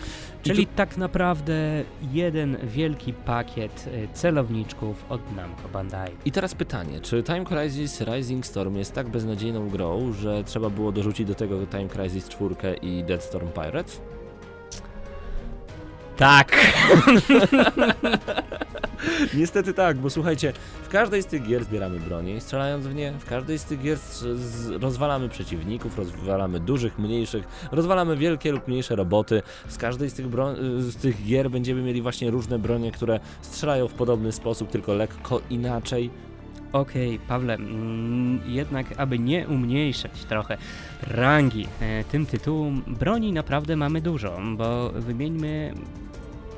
I czyli tak naprawdę jeden wielki pakiet e, celowniczków od Namco Bandai. I teraz pytanie, czy Time Crisis Rising Storm jest tak beznadziejną grą, że trzeba było dorzucić do tego Time Crisis 4 i Deadstorm Pirates? Tak! Niestety tak, bo słuchajcie, w każdej z tych gier zbieramy bronię strzelając w nie, w każdej z tych gier rozwalamy przeciwników, rozwalamy dużych, mniejszych, rozwalamy wielkie lub mniejsze roboty. Z każdej z tych, bro- z tych gier będziemy mieli właśnie różne bronie, które strzelają w podobny sposób, tylko lekko inaczej. Okej, Pawle, mm, jednak aby nie umniejszać trochę rangi e, tym tytułom, broni naprawdę mamy dużo, bo wymieńmy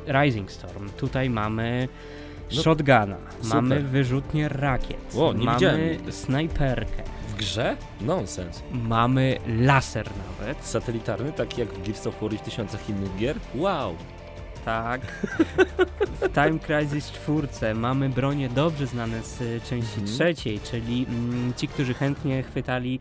Rising Storm. Tutaj mamy shotguna, super. mamy wyrzutnię rakiet, O, mamy widziałem. snajperkę, W grze? Nonsens. mamy laser nawet. Satelitarny, taki jak w Gears of War i w tysiącach innych gier? Wow! Tak. W Time Crisis 4 mamy bronie dobrze znane z części Mhm. trzeciej, czyli mm, ci, którzy chętnie chwytali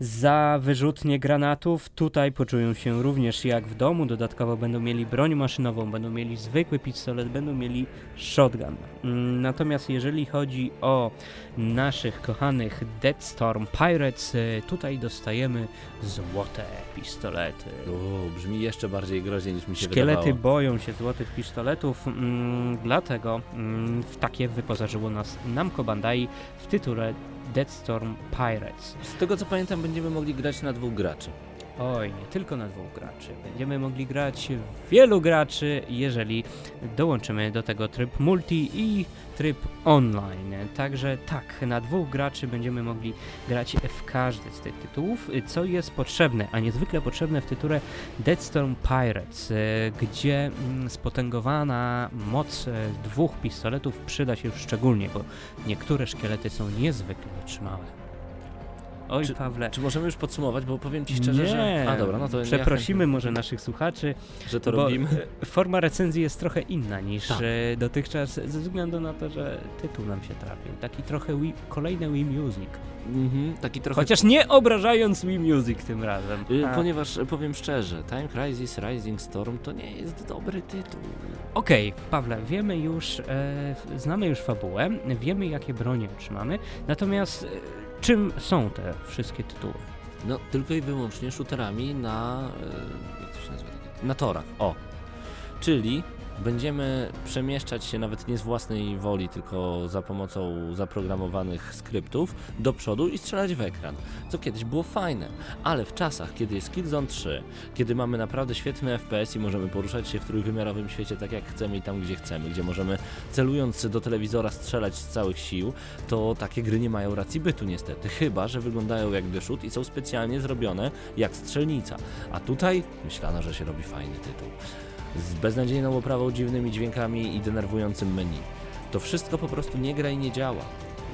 za wyrzutnie granatów, tutaj poczują się również jak w domu. Dodatkowo będą mieli broń maszynową, będą mieli zwykły pistolet, będą mieli shotgun. Mm, Natomiast jeżeli chodzi o naszych kochanych Deadstorm Pirates, e, tutaj dostajemy złote pistolety. O, brzmi jeszcze bardziej groźnie niż mi się Szkielety wydawało. boją się złotych pistoletów, mm, dlatego mm, w takie wyposażyło nas Namco Bandai w tytule Deadstorm Pirates. Z tego co pamiętam, będziemy mogli grać na dwóch graczy. Oj, nie tylko na dwóch graczy. Będziemy mogli grać wielu graczy, jeżeli dołączymy do tego tryb multi i tryb online. Także tak, na dwóch graczy będziemy mogli grać w każdy z tych tytułów, co jest potrzebne, a niezwykle potrzebne w tytule Deadstorm Pirates, e, gdzie mm, spotęgowana moc e, dwóch pistoletów przyda się szczególnie, bo niektóre szkielety są niezwykle wytrzymałe. Oj, Czy- Pawle. Czy możemy już podsumować, bo powiem ci szczerze, nie. że... A dobra, no to Przeprosimy może naszych słuchaczy, ja, że to bo robimy. e, forma recenzji jest trochę inna niż Tak. e, dotychczas, ze względu na to, że tytuł nam się trafił. Taki trochę Wii, kolejny Wii Music. Mhm, taki trochę... Chociaż nie obrażając Wii Music tym razem. Y, A, Ponieważ y, powiem szczerze, Time Crisis Rising Storm to nie jest dobry tytuł. Okej, Pawle, wiemy już, e, znamy już fabułę, wiemy jakie bronie otrzymamy, natomiast e, czym są te wszystkie tytuły? No, tylko i wyłącznie shooterami na... y, jak to się nazywa? Na torach, o. Czyli będziemy przemieszczać się nawet nie z własnej woli, tylko za pomocą zaprogramowanych skryptów do przodu i strzelać w ekran, co kiedyś było fajne, ale w czasach, kiedy jest Killzone 3, kiedy mamy naprawdę świetny FPS i możemy poruszać się w trójwymiarowym świecie tak jak chcemy i tam gdzie chcemy, gdzie możemy celując do telewizora strzelać z całych sił, to takie gry nie mają racji bytu niestety, chyba, że wyglądają jak Shoot i są specjalnie zrobione jak strzelnica, a tutaj myślano, że się robi fajny tytuł z beznadziejną oprawą, dziwnymi dźwiękami i denerwującym menu. To wszystko po prostu nie gra i nie działa.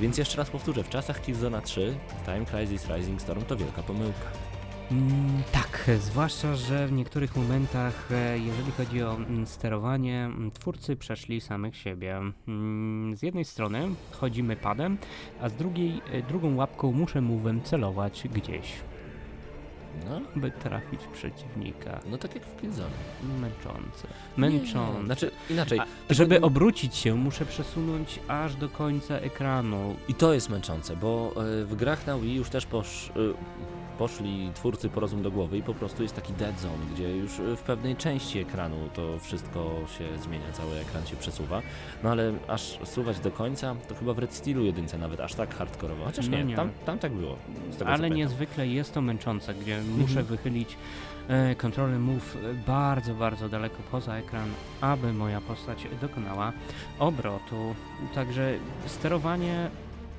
Więc jeszcze raz powtórzę, w czasach Killzona 3 Time Crisis Rising Storm to wielka pomyłka. Mm, tak, zwłaszcza, że w niektórych momentach, e, jeżeli chodzi o mm, sterowanie, mm, twórcy przeszli samych siebie. Mm, Z jednej strony chodzimy padem, a z drugiej, e, drugą łapką muszę mówem celować gdzieś, No, by trafić przeciwnika. no tak jak w Killzone. Męczące. Nie, Męczące. Znaczy, inaczej. A, żeby obrócić się, muszę przesunąć aż do końca ekranu. I to jest męczące, bo e, w grach na Wii już też posz... e, poszli twórcy po rozum do głowy i po prostu jest taki dead zone, gdzie już w pewnej części ekranu to wszystko się zmienia, cały ekran się przesuwa. No ale aż suwać do końca, to chyba w Red Steelu jedynce nawet aż tak hardkorowo. Chociaż No nie, nie. Tam, tam tak było. Ale niezwykle jest to męczące, gdzie Mhm. muszę wychylić e, kontrolę move e, bardzo, bardzo daleko poza ekran, aby moja postać dokonała obrotu. Także sterowanie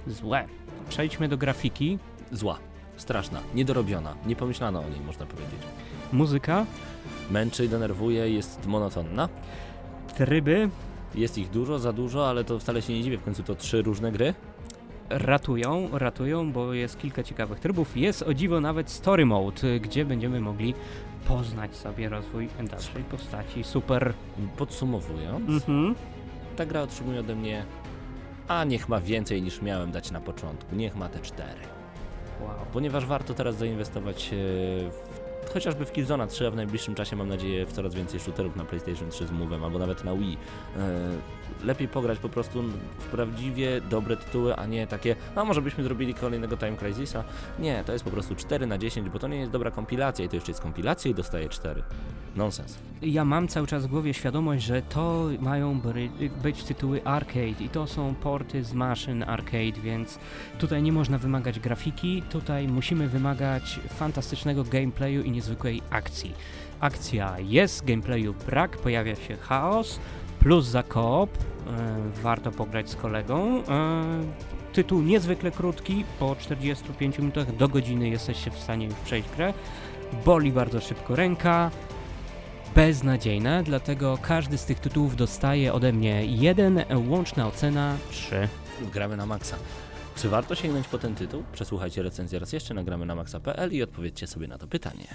złe. Przejdźmy do grafiki. Zła, straszna, niedorobiona, nie pomyślano o niej, można powiedzieć. Muzyka, Męczy i denerwuje, jest monotonna. tryby Jest ich dużo, za dużo, ale to wcale się nie dziwię, w końcu to trzy różne gry. ratują, ratują, bo jest kilka ciekawych trybów. Jest o dziwo nawet story mode, y, gdzie będziemy mogli poznać sobie rozwój dalszej postaci. Super. Podsumowując, Mhm. ta gra otrzymuje ode mnie, a niech ma więcej niż miałem dać na początku, niech ma te cztery. Wow. Ponieważ warto teraz zainwestować e, w, chociażby w Killzona 3, a w najbliższym czasie mam nadzieję w coraz więcej shooterów na PlayStation 3 z Move'em, albo nawet na Wii. Lepiej pograć po prostu w prawdziwie dobre tytuły, a nie takie, a może byśmy zrobili kolejnego Time Crisisa. Nie, to jest po prostu 4 na 10, bo to nie jest dobra kompilacja i to jeszcze jest kompilacja i dostaje 4. Nonsens. Ja mam cały czas w głowie świadomość, że to mają być tytuły arcade i to są porty z maszyn arcade, więc tutaj nie można wymagać grafiki, tutaj musimy wymagać fantastycznego gameplayu i niezwykłej akcji. Akcja jest, gameplayu brak, pojawia się chaos, plus za koop, e, warto pograć z kolegą. E, tytuł niezwykle krótki, po 45 minutach do godziny jesteście w stanie już przejść grę. Boli bardzo szybko ręka, beznadziejne, dlatego każdy z tych tytułów dostaje ode mnie jeden, łączna ocena 3. Gramy na maksa. Czy warto sięgnąć po ten tytuł? Przesłuchajcie recenzję raz jeszcze, nagramy na maxa.pl i odpowiedzcie sobie na to pytanie.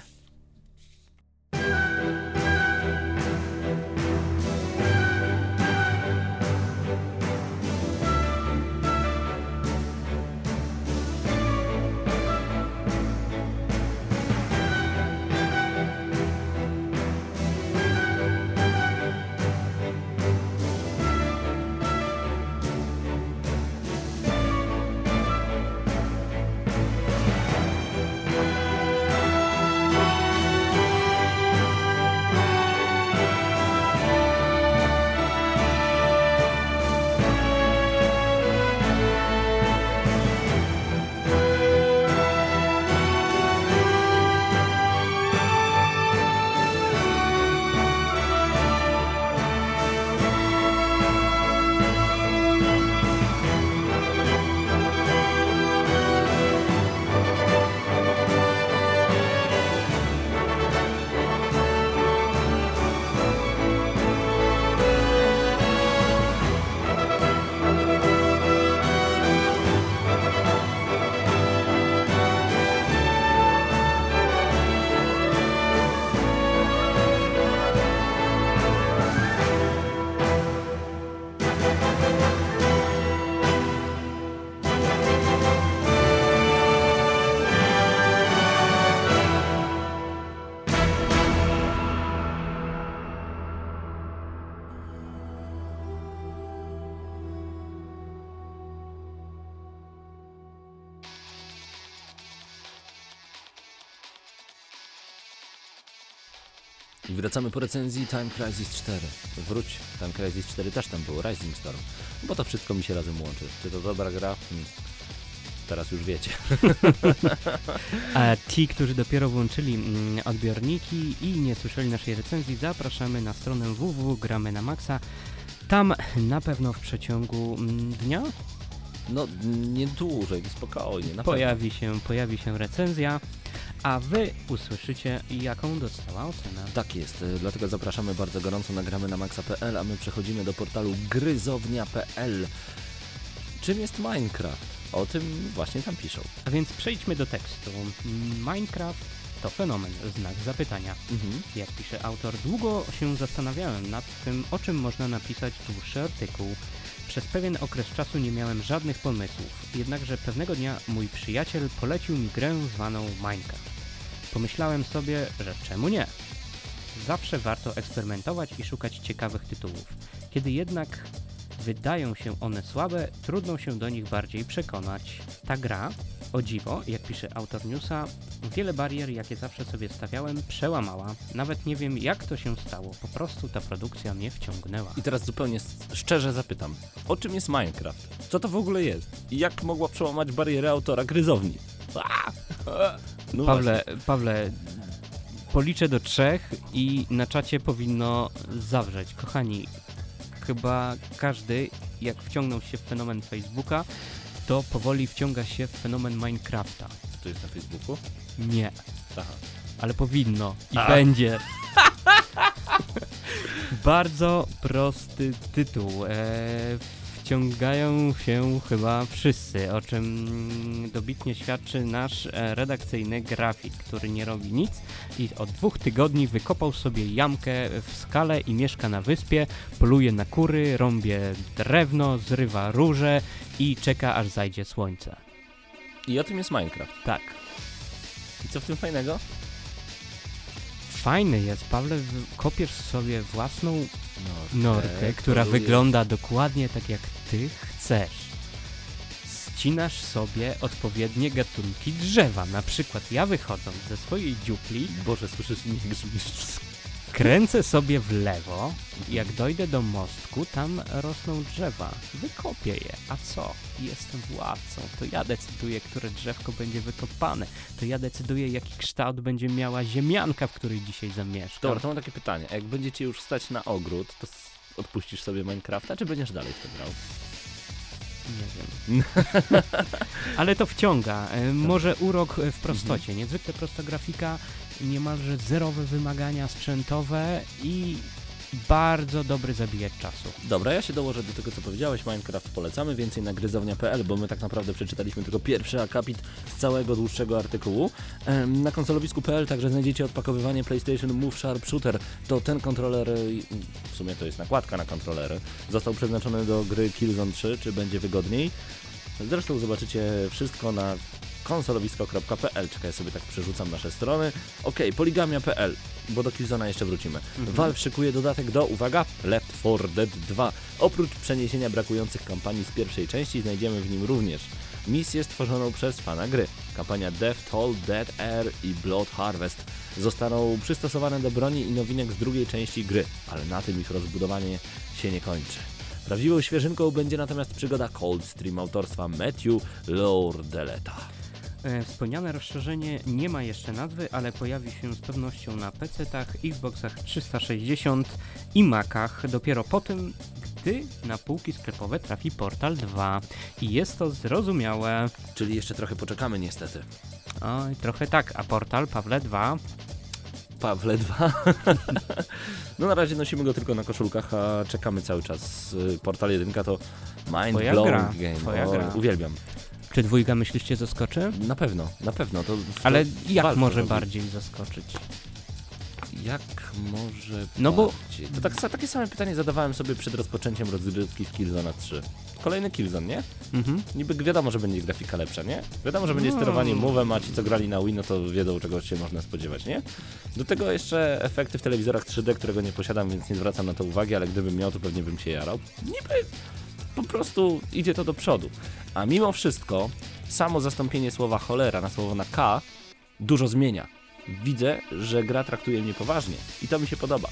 Wracamy po recenzji Time Crisis 4. Wróć, Time Crisis 4 też tam było, Rising Storm. Bo to wszystko mi się razem łączy. Czy to dobra gra? Hmm. Teraz już wiecie. A ci, którzy dopiero włączyli mm, odbiorniki i nie słyszeli naszej recenzji, zapraszamy na stronę www.gramy na maxa. Tam na pewno w przeciągu mm, dnia No, nie dłużej, spokojnie, pojawi się, pojawi się recenzja, a wy usłyszycie jaką dostała ocenę. Tak jest, y, dlatego zapraszamy bardzo gorąco na gramy na maxa.pl, a my przechodzimy do portalu gryzownia.pl. Czym jest Minecraft? O tym właśnie tam piszą. A więc przejdźmy do tekstu. Minecraft to fenomen, znak zapytania. Mhm. Jak pisze autor, długo się zastanawiałem nad tym, o czym można napisać dłuższy artykuł. Przez pewien okres czasu nie miałem żadnych pomysłów, jednakże pewnego dnia mój przyjaciel polecił mi grę zwaną Minecraft. Pomyślałem sobie, że czemu nie? Zawsze warto eksperymentować i szukać ciekawych tytułów. Kiedy jednak wydają się one słabe, trudno się do nich bardziej przekonać. Ta gra O dziwo, jak pisze autor newsa, wiele barier, jakie zawsze sobie stawiałem, przełamała. Nawet nie wiem, jak to się stało. Po prostu ta produkcja mnie wciągnęła. I teraz zupełnie szczerze zapytam, o czym jest Minecraft? Co to w ogóle jest? I jak mogła przełamać barierę autora gryzowni? No Pawle, Pawle, policzę do trzech i na czacie powinno zawrzeć. Kochani, chyba każdy, jak wciągnął się w fenomen Facebooka, to powoli wciąga się w fenomen Minecrafta. To jest na Facebooku? Nie, Aha. ale powinno i A. będzie. Bardzo prosty tytuł. E, wciągają się chyba wszyscy, o czym dobitnie świadczy nasz e, redakcyjny grafik, który nie robi nic i od dwóch tygodni wykopał sobie jamkę w skale i mieszka na wyspie, poluje na kury, rąbie drewno, zrywa róże i czeka aż zajdzie słońce. I o tym jest Minecraft. Tak. I co w tym fajnego? Fajny jest, Pawle, kopiesz sobie własną norkę, która poluje. wygląda dokładnie tak jak ty chcesz. Ścinasz sobie odpowiednie gatunki drzewa. Na przykład ja wychodząc ze swojej dziupli, Boże, słyszysz mnie grzmisz. kręcę sobie w lewo. Jak dojdę do mostku, tam rosną drzewa. Wykopię je. A co? Jestem władcą. To ja decyduję, które drzewko będzie wykopane. To ja decyduję, jaki kształt będzie miała ziemianka, w której dzisiaj zamieszkam. Dobra, to mam takie pytanie. Jak będziecie już stać na ogród, to odpuścisz sobie Minecrafta, czy będziesz dalej w to grał? Nie wiem. Ale to wciąga. E, Może urok e, w prostocie. Niezwykle prosta grafika, niemalże zerowe wymagania sprzętowe i bardzo dobry zabijacz czasu. Dobra, ja się dołożę do tego, co powiedziałeś. Minecraft polecamy, więcej na gryzownia.pl, bo my tak naprawdę przeczytaliśmy tylko pierwszy akapit z całego dłuższego artykułu. Na konsolowisku.pl także znajdziecie odpakowywanie PlayStation Move Sharp Shooter. To ten kontroler, y, w sumie to jest nakładka na kontrolery, został przeznaczony do gry Killzone 3, czy będzie wygodniej. Zresztą zobaczycie wszystko na konsolowisko.pl. Czekaj, sobie tak przerzucam nasze strony. Ok, poligamia.pl, bo do Killzona jeszcze wrócimy. Valve szykuje dodatek do, uwaga, Left 4 Dead 2. Oprócz przeniesienia brakujących kampanii z pierwszej części, znajdziemy w nim również misję stworzoną przez fana gry. Kampania Death Toll, Dead Air i Blood Harvest zostaną przystosowane do broni i nowinek z drugiej części gry, ale na tym ich rozbudowanie się nie kończy. Prawdziwą świeżynką będzie natomiast przygoda Coldstream autorstwa Matthew Lourdeleta. E, Wspomniane rozszerzenie nie ma jeszcze nazwy, ale pojawi się z pewnością na PC-tach, Xboxach 360 i Macach dopiero po tym, gdy na półki sklepowe trafi Portal 2. I jest to zrozumiałe. Czyli jeszcze trochę poczekamy niestety. Oj, trochę tak, a Portal Pawle 2 Pawle 2. no na razie nosimy go tylko na koszulkach, a czekamy cały czas. Y, Portal 1 to mind Twoja blowing gra, game. O. Uwielbiam. Czy dwójka myśliście zaskoczy? Na pewno, na pewno. To, to Ale jak może robi. bardziej zaskoczyć? Jak może No bo- bardziej? To tak, takie same pytanie zadawałem sobie przed rozpoczęciem rozgrywki w Killzone 3. Kolejny Killzone, nie? Mhm. Niby wiadomo, że będzie grafika lepsza, nie? Wiadomo, że będzie No. sterowanie move'em, a ci co grali na Wii, no to wiedzą czego się można spodziewać, nie? Do tego jeszcze efekty w telewizorach 3D, którego nie posiadam, więc nie zwracam na to uwagi, ale gdybym miał, to pewnie bym się jarał. Niby po prostu idzie to do przodu. A mimo wszystko, samo zastąpienie słowa cholera na słowo na K dużo zmienia. Widzę, że gra traktuje mnie poważnie i to mi się podoba.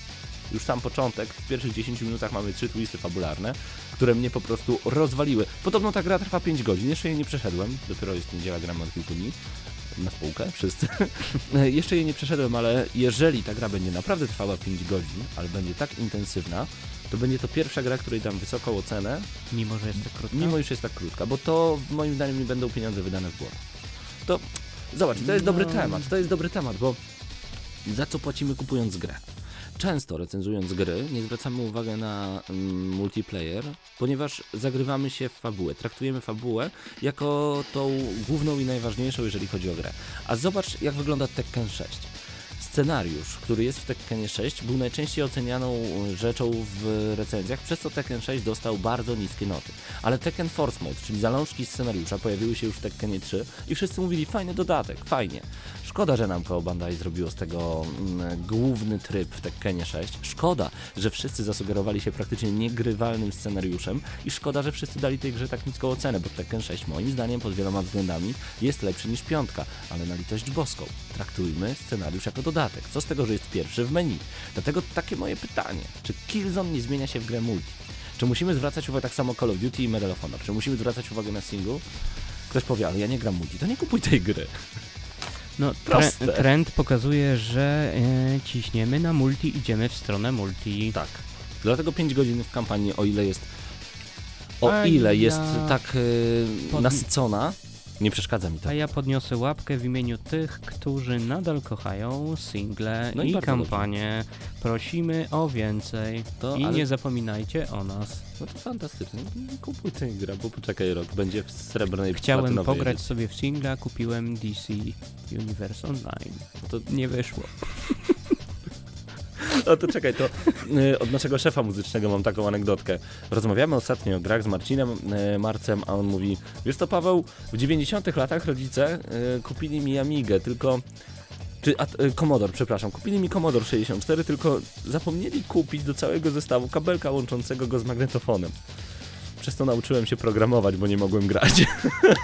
Już sam początek, w pierwszych 10 minutach mamy trzy twisty fabularne, które mnie po prostu rozwaliły. Podobno ta gra trwa 5 godzin, jeszcze jej nie przeszedłem, dopiero jest niedziela, gramy od kilku dni na spółkę, wszyscy. jeszcze jej nie przeszedłem, ale jeżeli ta gra będzie naprawdę trwała 5 godzin, ale będzie tak intensywna, to będzie to pierwsza gra, której dam wysoką ocenę, Mimo, że jest tak krótko? mimo iż jest tak krótka, bo to moim zdaniem nie będą pieniądze wydane w błoto. To zobacz, to jest dobry No. temat, to jest dobry temat, bo za co płacimy kupując grę? Często recenzując gry nie zwracamy uwagi na mm, multiplayer, ponieważ zagrywamy się w fabułę. Traktujemy fabułę jako tą główną i najważniejszą, jeżeli chodzi o grę. A zobacz, jak wygląda Tekken 6. Scenariusz, który jest w Tekkenie 6, był najczęściej ocenianą rzeczą w recenzjach, przez co Tekken 6 dostał bardzo niskie noty. Ale Tekken Force Mode, czyli zalążki scenariusza, pojawiły się już w Tekkenie 3 i wszyscy mówili, fajny dodatek, fajnie. Szkoda, że Namco Bandai zrobiło z tego mm, główny tryb w Tekkenie 6. Szkoda, że wszyscy zasugerowali się praktycznie niegrywalnym scenariuszem i szkoda, że wszyscy dali tej grze tak niską ocenę, bo Tekken 6 moim zdaniem pod wieloma względami jest lepszy niż piątka, ale na litość boską. Traktujmy scenariusz jako dodatek. Co z tego, że jest pierwszy w menu? Dlatego takie moje pytanie. Czy Killzone nie zmienia się w grę multi? Czy musimy zwracać uwagę tak samo Call of Duty i Medal of Honor? Czy musimy zwracać uwagę na single? Ktoś powie, ale ja nie gram multi, to nie kupuj tej gry. No, tre- trend pokazuje, że e, ciśniemy na multi, idziemy w stronę multi. Tak. Dlatego 5 godzin w kampanii, o ile jest. O ile jest tak pod- nasycona, nie przeszkadza mi to. A ja podniosę łapkę w imieniu tych, którzy nadal kochają single No i i, kampanię. Prosimy o więcej. To, I ale- nie zapominajcie o nas. No to fantastycznie. Kupuj tę grę, bo poczekaj rok, będzie w srebrnej Chciałem pograć sobie w singla, kupiłem DC Universe Online. No to, Nie wyszło. no to czekaj, to y, od naszego szefa muzycznego mam taką anegdotkę. Rozmawiamy ostatnio o grach z Marcinem y, Marcem, a on mówi, wiesz to Paweł, w 90 latach rodzice y, kupili mi Amigę, tylko czy a, Commodore, przepraszam, kupili mi Commodore 64, tylko zapomnieli kupić do całego zestawu kabelka łączącego go z magnetofonem. Przez to nauczyłem się programować, bo nie mogłem grać.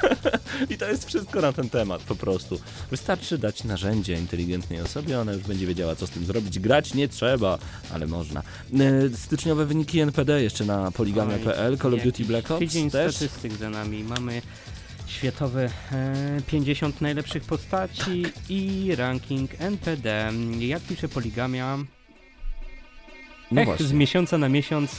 I to jest wszystko na ten temat po prostu. Wystarczy dać narzędzie inteligentnej osobie, ona już będzie wiedziała, co z tym zrobić. Grać nie trzeba, ale można. E, Styczniowe wyniki NPD jeszcze na poligamia.pl, Call of Duty Black Ops Tydzień też. statystyk za nami. Mamy światowe e, 50 najlepszych postaci i ranking NPD. Jak pisze Poligamia, No Ech, z miesiąca na miesiąc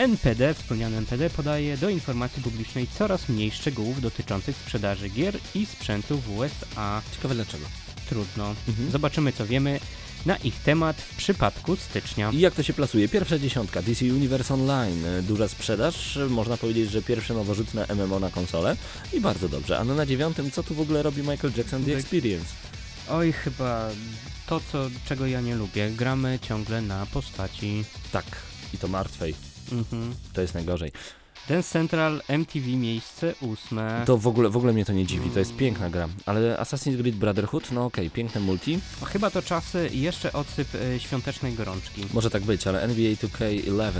NPD, wspomniany NPD, podaje do informacji publicznej coraz mniej szczegółów dotyczących sprzedaży gier i sprzętu w USA. Ciekawe dlaczego. Trudno. Mhm. Zobaczymy, co wiemy na ich temat w przypadku stycznia. I jak to się plasuje? Pierwsza dziesiątka, DC Universe Online, duża sprzedaż, można powiedzieć, że pierwsze nowożytne MMO na konsolę i bardzo dobrze. A no na dziewiątym, co tu w ogóle robi Michael Jackson The Experience? Oj, chyba to, co, czego ja nie lubię. Gramy ciągle na postaci. Tak, i to martwej, Mhm. to jest najgorzej. Dance Central MTV miejsce ósme. To w ogóle, w ogóle mnie to nie dziwi, to jest piękna gra. Ale Assassin's Creed Brotherhood, no okej, piękne multi, Chyba to czasy jeszcze odsyp e, świątecznej gorączki. może tak być, ale NBA 2K11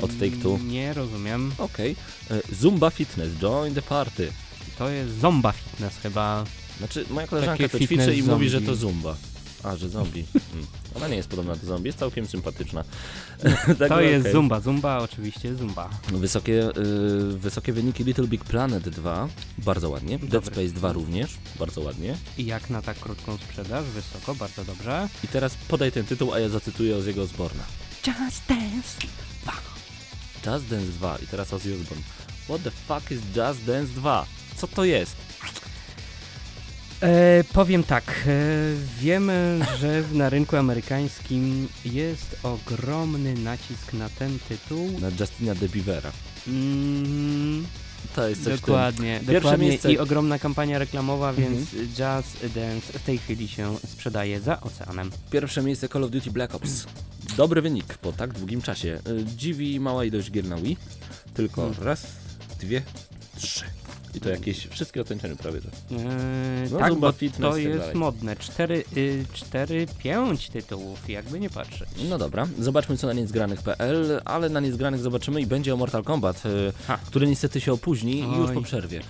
od Take-Two, Nie rozumiem. okej. E, Zumba Fitness, join the party. To jest Zomba Fitness chyba. Znaczy, moja koleżanka Takie to ćwiczy i mówi, że to Zumba. A, że zombie. Hmm. Ona nie jest podobna do zombie, jest całkiem sympatyczna. Także To jest okej. Zumba. Zumba oczywiście Zumba. Wysokie, y, wysokie wyniki Little Big Planet 2, bardzo ładnie. Dead Dobry. Space 2 również, bardzo ładnie. I jak na tak krótką sprzedaż, wysoko, bardzo dobrze. I teraz podaj ten tytuł, a ja zacytuję Ozzy'ego Osborna. Just Dance. Just Dance 2 i teraz Ozzy Osbourne. What the fuck is Just Dance 2? Co to jest? E, powiem tak, e, wiemy, że na rynku amerykańskim jest ogromny nacisk na ten tytuł. Na Justina de Beavera. Mm, To jest coś dokładnie, Pierwsze dokładnie miejsce- i ogromna kampania reklamowa, Mhm. więc Jazz Dance w tej chwili się sprzedaje za oceanem. Pierwsze miejsce Call of Duty Black Ops. Dobry wynik po tak długim czasie. Y, Dziwi mała ilość gier na Wii. Tylko Hmm. raz, dwie, trzy. I to jakieś wszystkie otańczenie prawie. że. Eee, No, tak, Zumba bo Fitness to tak jest dalej. modne. 4, y, 4, 5 tytułów, jakby nie patrzeć. No dobra, zobaczmy co na niezgranych.pl, ale na niezgranych zobaczymy i będzie o Mortal Kombat, y, który niestety się opóźni i już Oj. po przerwie.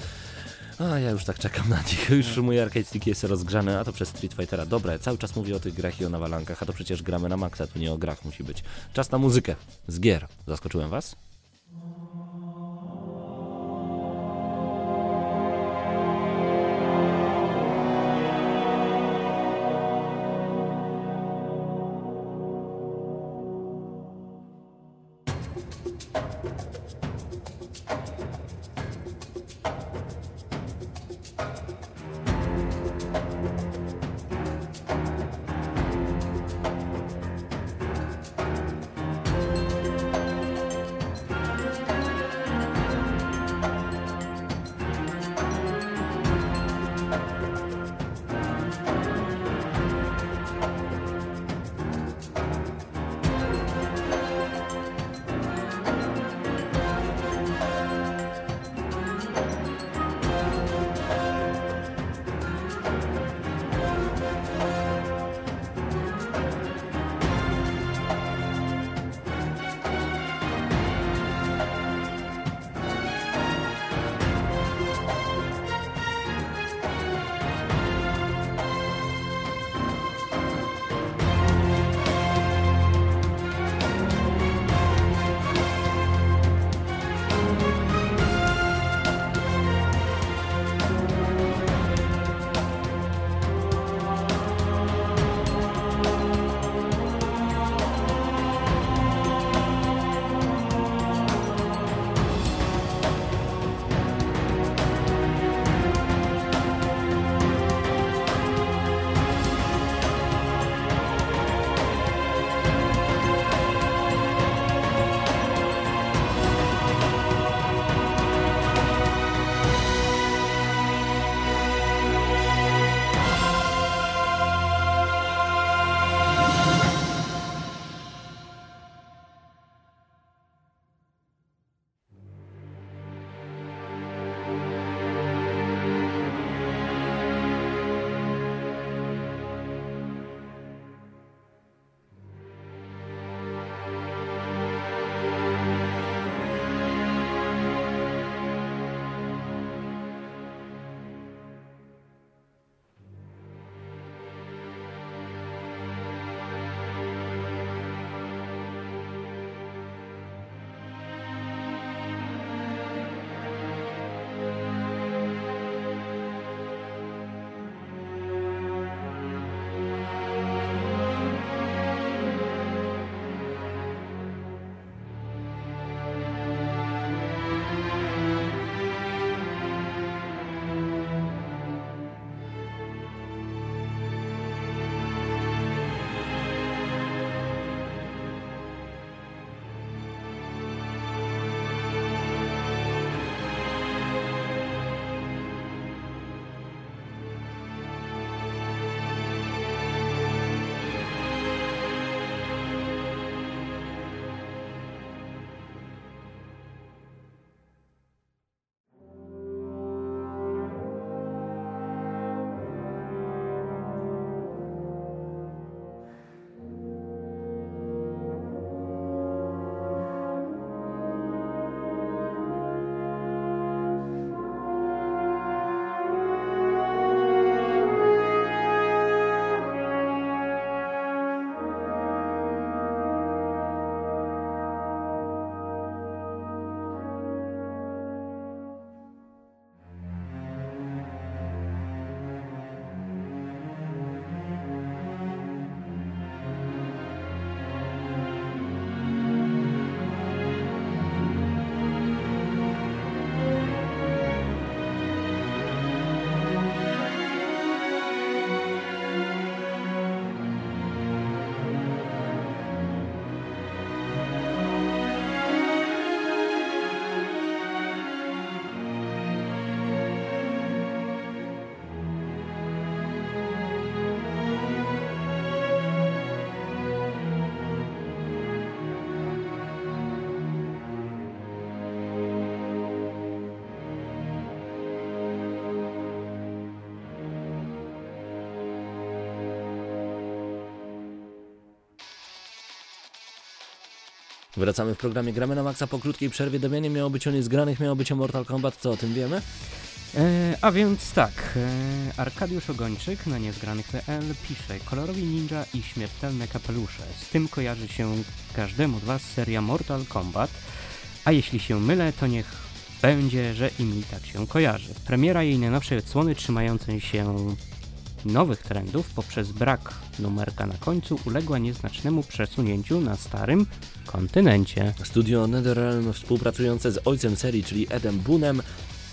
A ja już tak czekam na nich. Już mój arcade stick jest rozgrzany, a to przez Street Fightera. Dobra, cały czas mówię o tych grach i o nawalankach, a to przecież gramy na maksa, tu nie o grach musi być. Czas na muzykę z gier. Zaskoczyłem was? Wracamy w programie Gramy na Maxa po krótkiej przerwie. Damianie miało być o niezgranych, miało być o Mortal Kombat. Co o tym wiemy? E, a więc tak, e, Arkadiusz Ogończyk na niezgranych.pl pisze Kolorowi ninja i śmiertelne kapelusze. Z tym kojarzy się każdemu z Was seria Mortal Kombat, a jeśli się mylę, to niech będzie, że i mi tak się kojarzy. Premiera jej najnowszej odsłony trzymającej się nowych trendów poprzez brak numerka na końcu uległa nieznacznemu przesunięciu na starym kontynencie. Studio NetherRealm współpracujące z ojcem serii, czyli Edem Boonem,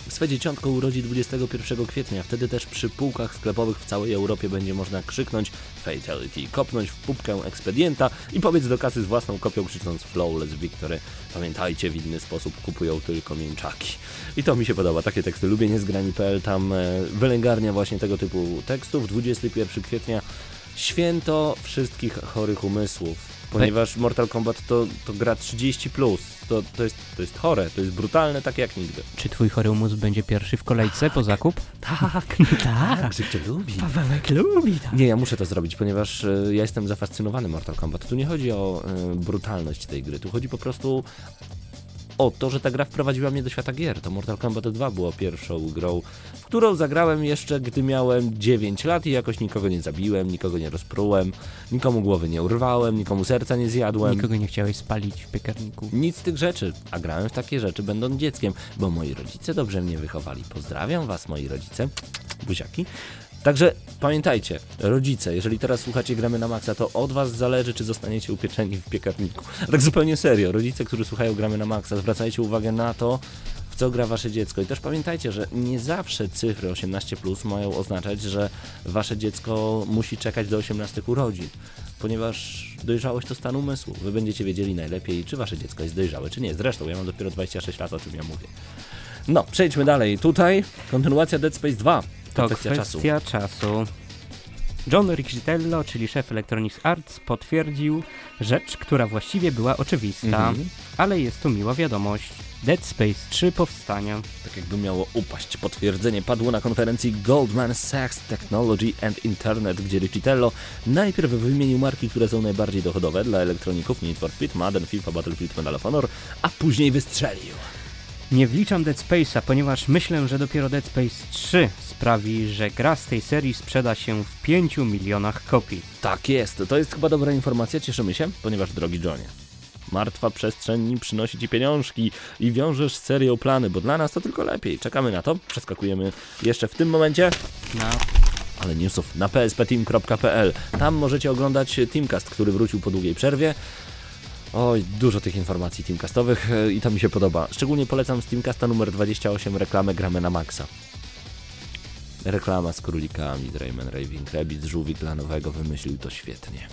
swe dzieciątko urodzi 21 kwietnia. Wtedy też przy półkach sklepowych w całej Europie będzie można krzyknąć Fatality, kopnąć w pupkę ekspedienta i pobiec do kasy z własną kopią krzycząc Flawless Victory. Pamiętajcie, w inny sposób kupują tylko mięczaki. I to mi się podoba, takie teksty lubię, niezgrani.pl, tam e, wylęgarnia właśnie tego typu tekstów. 21 kwietnia, święto wszystkich chorych umysłów. Ponieważ Mortal Kombat to, to gra 30+, plus. To, to, jest, to jest chore, to jest brutalne, tak jak nigdy. Czy twój chory umysł będzie pierwszy w kolejce po zakup? Tak, tak, Szybciej lubi. Pawełek lubi tak. Nie, ja muszę to zrobić, ponieważ e, ja jestem zafascynowany Mortal Kombat. Tu nie chodzi o e, brutalność tej gry, tu chodzi po prostu o to, że ta gra wprowadziła mnie do świata gier. To Mortal Kombat 2 było pierwszą grą, w którą zagrałem jeszcze, gdy miałem 9 lat i jakoś nikogo nie zabiłem, nikogo nie rozprułem, nikomu głowy nie urwałem, nikomu serca nie zjadłem. Nikogo nie chciałeś spalić w piekarniku. Nic z tych rzeczy, a grałem w takie rzeczy będąc dzieckiem, bo moi rodzice dobrze mnie wychowali. Pozdrawiam was, moi rodzice, buziaki. Także pamiętajcie, rodzice, jeżeli teraz słuchacie Gramy na Maxa, to od was zależy, czy zostaniecie upieczeni w piekarniku. A tak zupełnie serio, rodzice, którzy słuchają Gramy na Maxa, zwracajcie uwagę na to, w co gra wasze dziecko. I też pamiętajcie, że nie zawsze cyfry 18+, mają oznaczać, że wasze dziecko musi czekać do 18 urodzin, ponieważ dojrzałość to stan umysłu. Wy będziecie wiedzieli najlepiej, czy wasze dziecko jest dojrzałe, czy nie. Zresztą, ja mam dopiero 26 lat, o czym ja mówię. No, przejdźmy dalej. Tutaj kontynuacja Dead Space 2. To kwestia czasu. kwestia czasu. John Riccitello, czyli szef Electronic Arts, potwierdził rzecz, która właściwie była oczywista, Mhm. ale jest tu miła wiadomość. Dead Space 3 powstania. Tak jakby miało upaść. Potwierdzenie padło na konferencji Goldman Sachs Technology and Internet, gdzie Riccitello najpierw wymienił marki, które są najbardziej dochodowe dla elektroników Need for Speed, Madden, FIFA, Battlefield, Medal of Honor, a później wystrzelił. Nie wliczam Dead Space'a, ponieważ myślę, że dopiero Dead Space 3 sprawi, że gra z tej serii sprzeda się w 5 milionach kopii. Tak jest, to jest chyba dobra informacja, cieszymy się, ponieważ drogi Johnie, martwa przestrzeń przynosi ci pieniążki i wiążesz z serią plany, bo dla nas to tylko lepiej. Czekamy na to, przeskakujemy jeszcze w tym momencie Na ale newsów na pspteam.pl. Tam możecie oglądać Teamcast, który wrócił po długiej przerwie. Oj, dużo tych informacji teamcastowych e, i to mi się podoba. Szczególnie polecam z Teamcasta numer 28 reklamę Gramy na Maxa. Reklama z królikami, Rayman Raving Rabbit, żółwik dla nowego wymyślił to świetnie.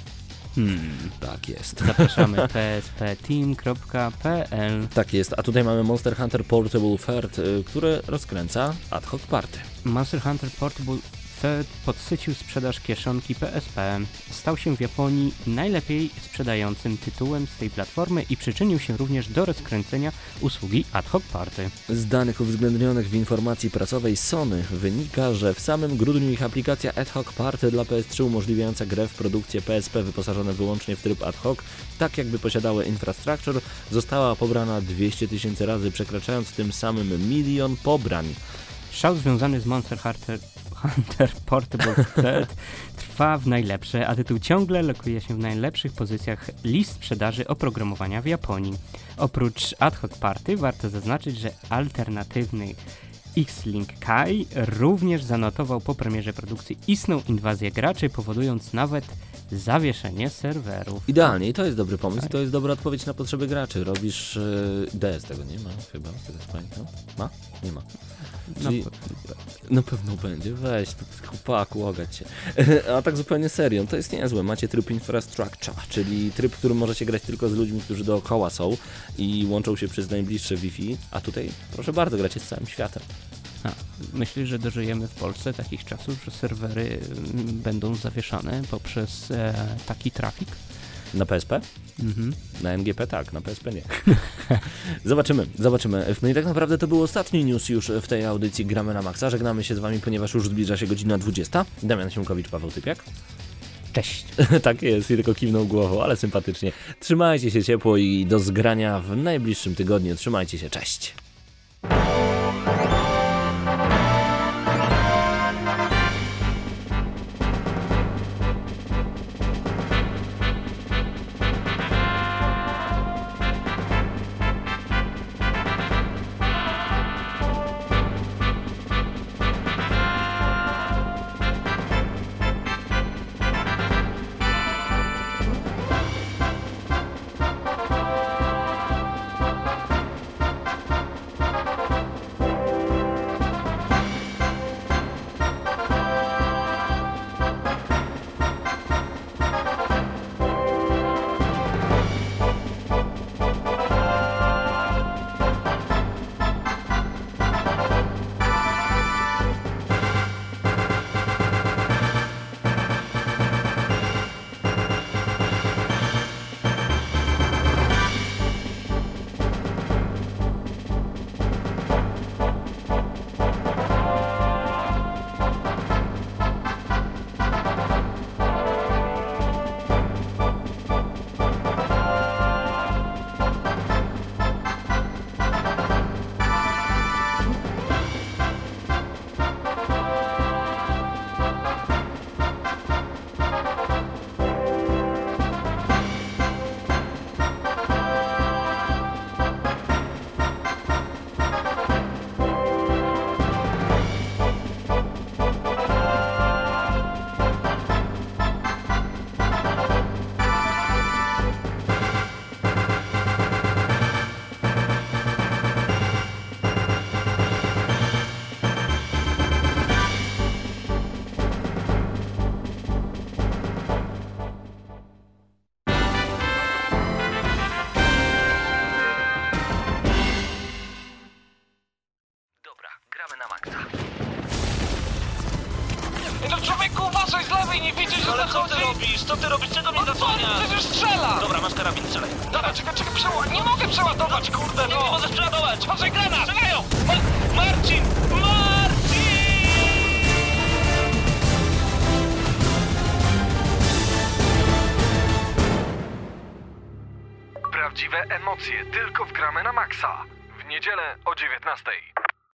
hmm, Tak jest. zapraszamy pspteam.pl Tak jest, a tutaj mamy Monster Hunter Portable Third, y, które rozkręca ad hoc party. Monster Hunter Portable Third podsycił sprzedaż kieszonki PSP. Stał się w Japonii najlepiej sprzedającym tytułem z tej platformy i przyczynił się również do rozkręcenia usługi ad hoc party. Z danych uwzględnionych w informacji prasowej Sony wynika, że w samym grudniu ich aplikacja Ad Hoc Party dla PS3 umożliwiająca grę w produkcję PSP wyposażone wyłącznie w tryb ad hoc, tak jakby posiadały infrastructure, została pobrana 200 tysięcy razy, przekraczając tym samym milion pobrań. Szał związany z Monster Hunter, Hunter Portable Third trwa w najlepsze, a tytuł ciągle lokuje się w najlepszych pozycjach list sprzedaży oprogramowania w Japonii. Oprócz ad hoc party warto zaznaczyć, że alternatywny X-Link Kai również zanotował po premierze produkcji istną inwazję graczy, powodując nawet zawieszenie serwerów. Idealnie i to jest dobry pomysł, i to jest dobra odpowiedź na potrzeby graczy. Robisz... Yy, DS tego nie ma chyba, z tego co pamiętam. Ma? Nie ma. No, Czyli- Na pewno będzie, weź, to chłopaku, łogać się. A tak zupełnie serio, to jest niezłe. Macie tryb infrastructure, czyli tryb, w którym możecie grać tylko z ludźmi, którzy dookoła są i łączą się przez najbliższe Wi-Fi, a tutaj, proszę bardzo, gracie z całym światem. A, myślisz, że dożyjemy w Polsce takich czasów, że serwery mm, będą zawieszane poprzez e, taki trafik? Na PSP? Mhm. Na MGP tak, na PSP nie. zobaczymy, zobaczymy. No i tak naprawdę to był ostatni news już w tej audycji Gramy na Maxa. Żegnamy się z Wami, ponieważ już zbliża się godzina 20. Damian Siemkowicz, Paweł Typiak. Cześć. tak jest, i tylko kiwnął głową, ale sympatycznie. Trzymajcie się ciepło i do zgrania w najbliższym tygodniu. Trzymajcie się, cześć.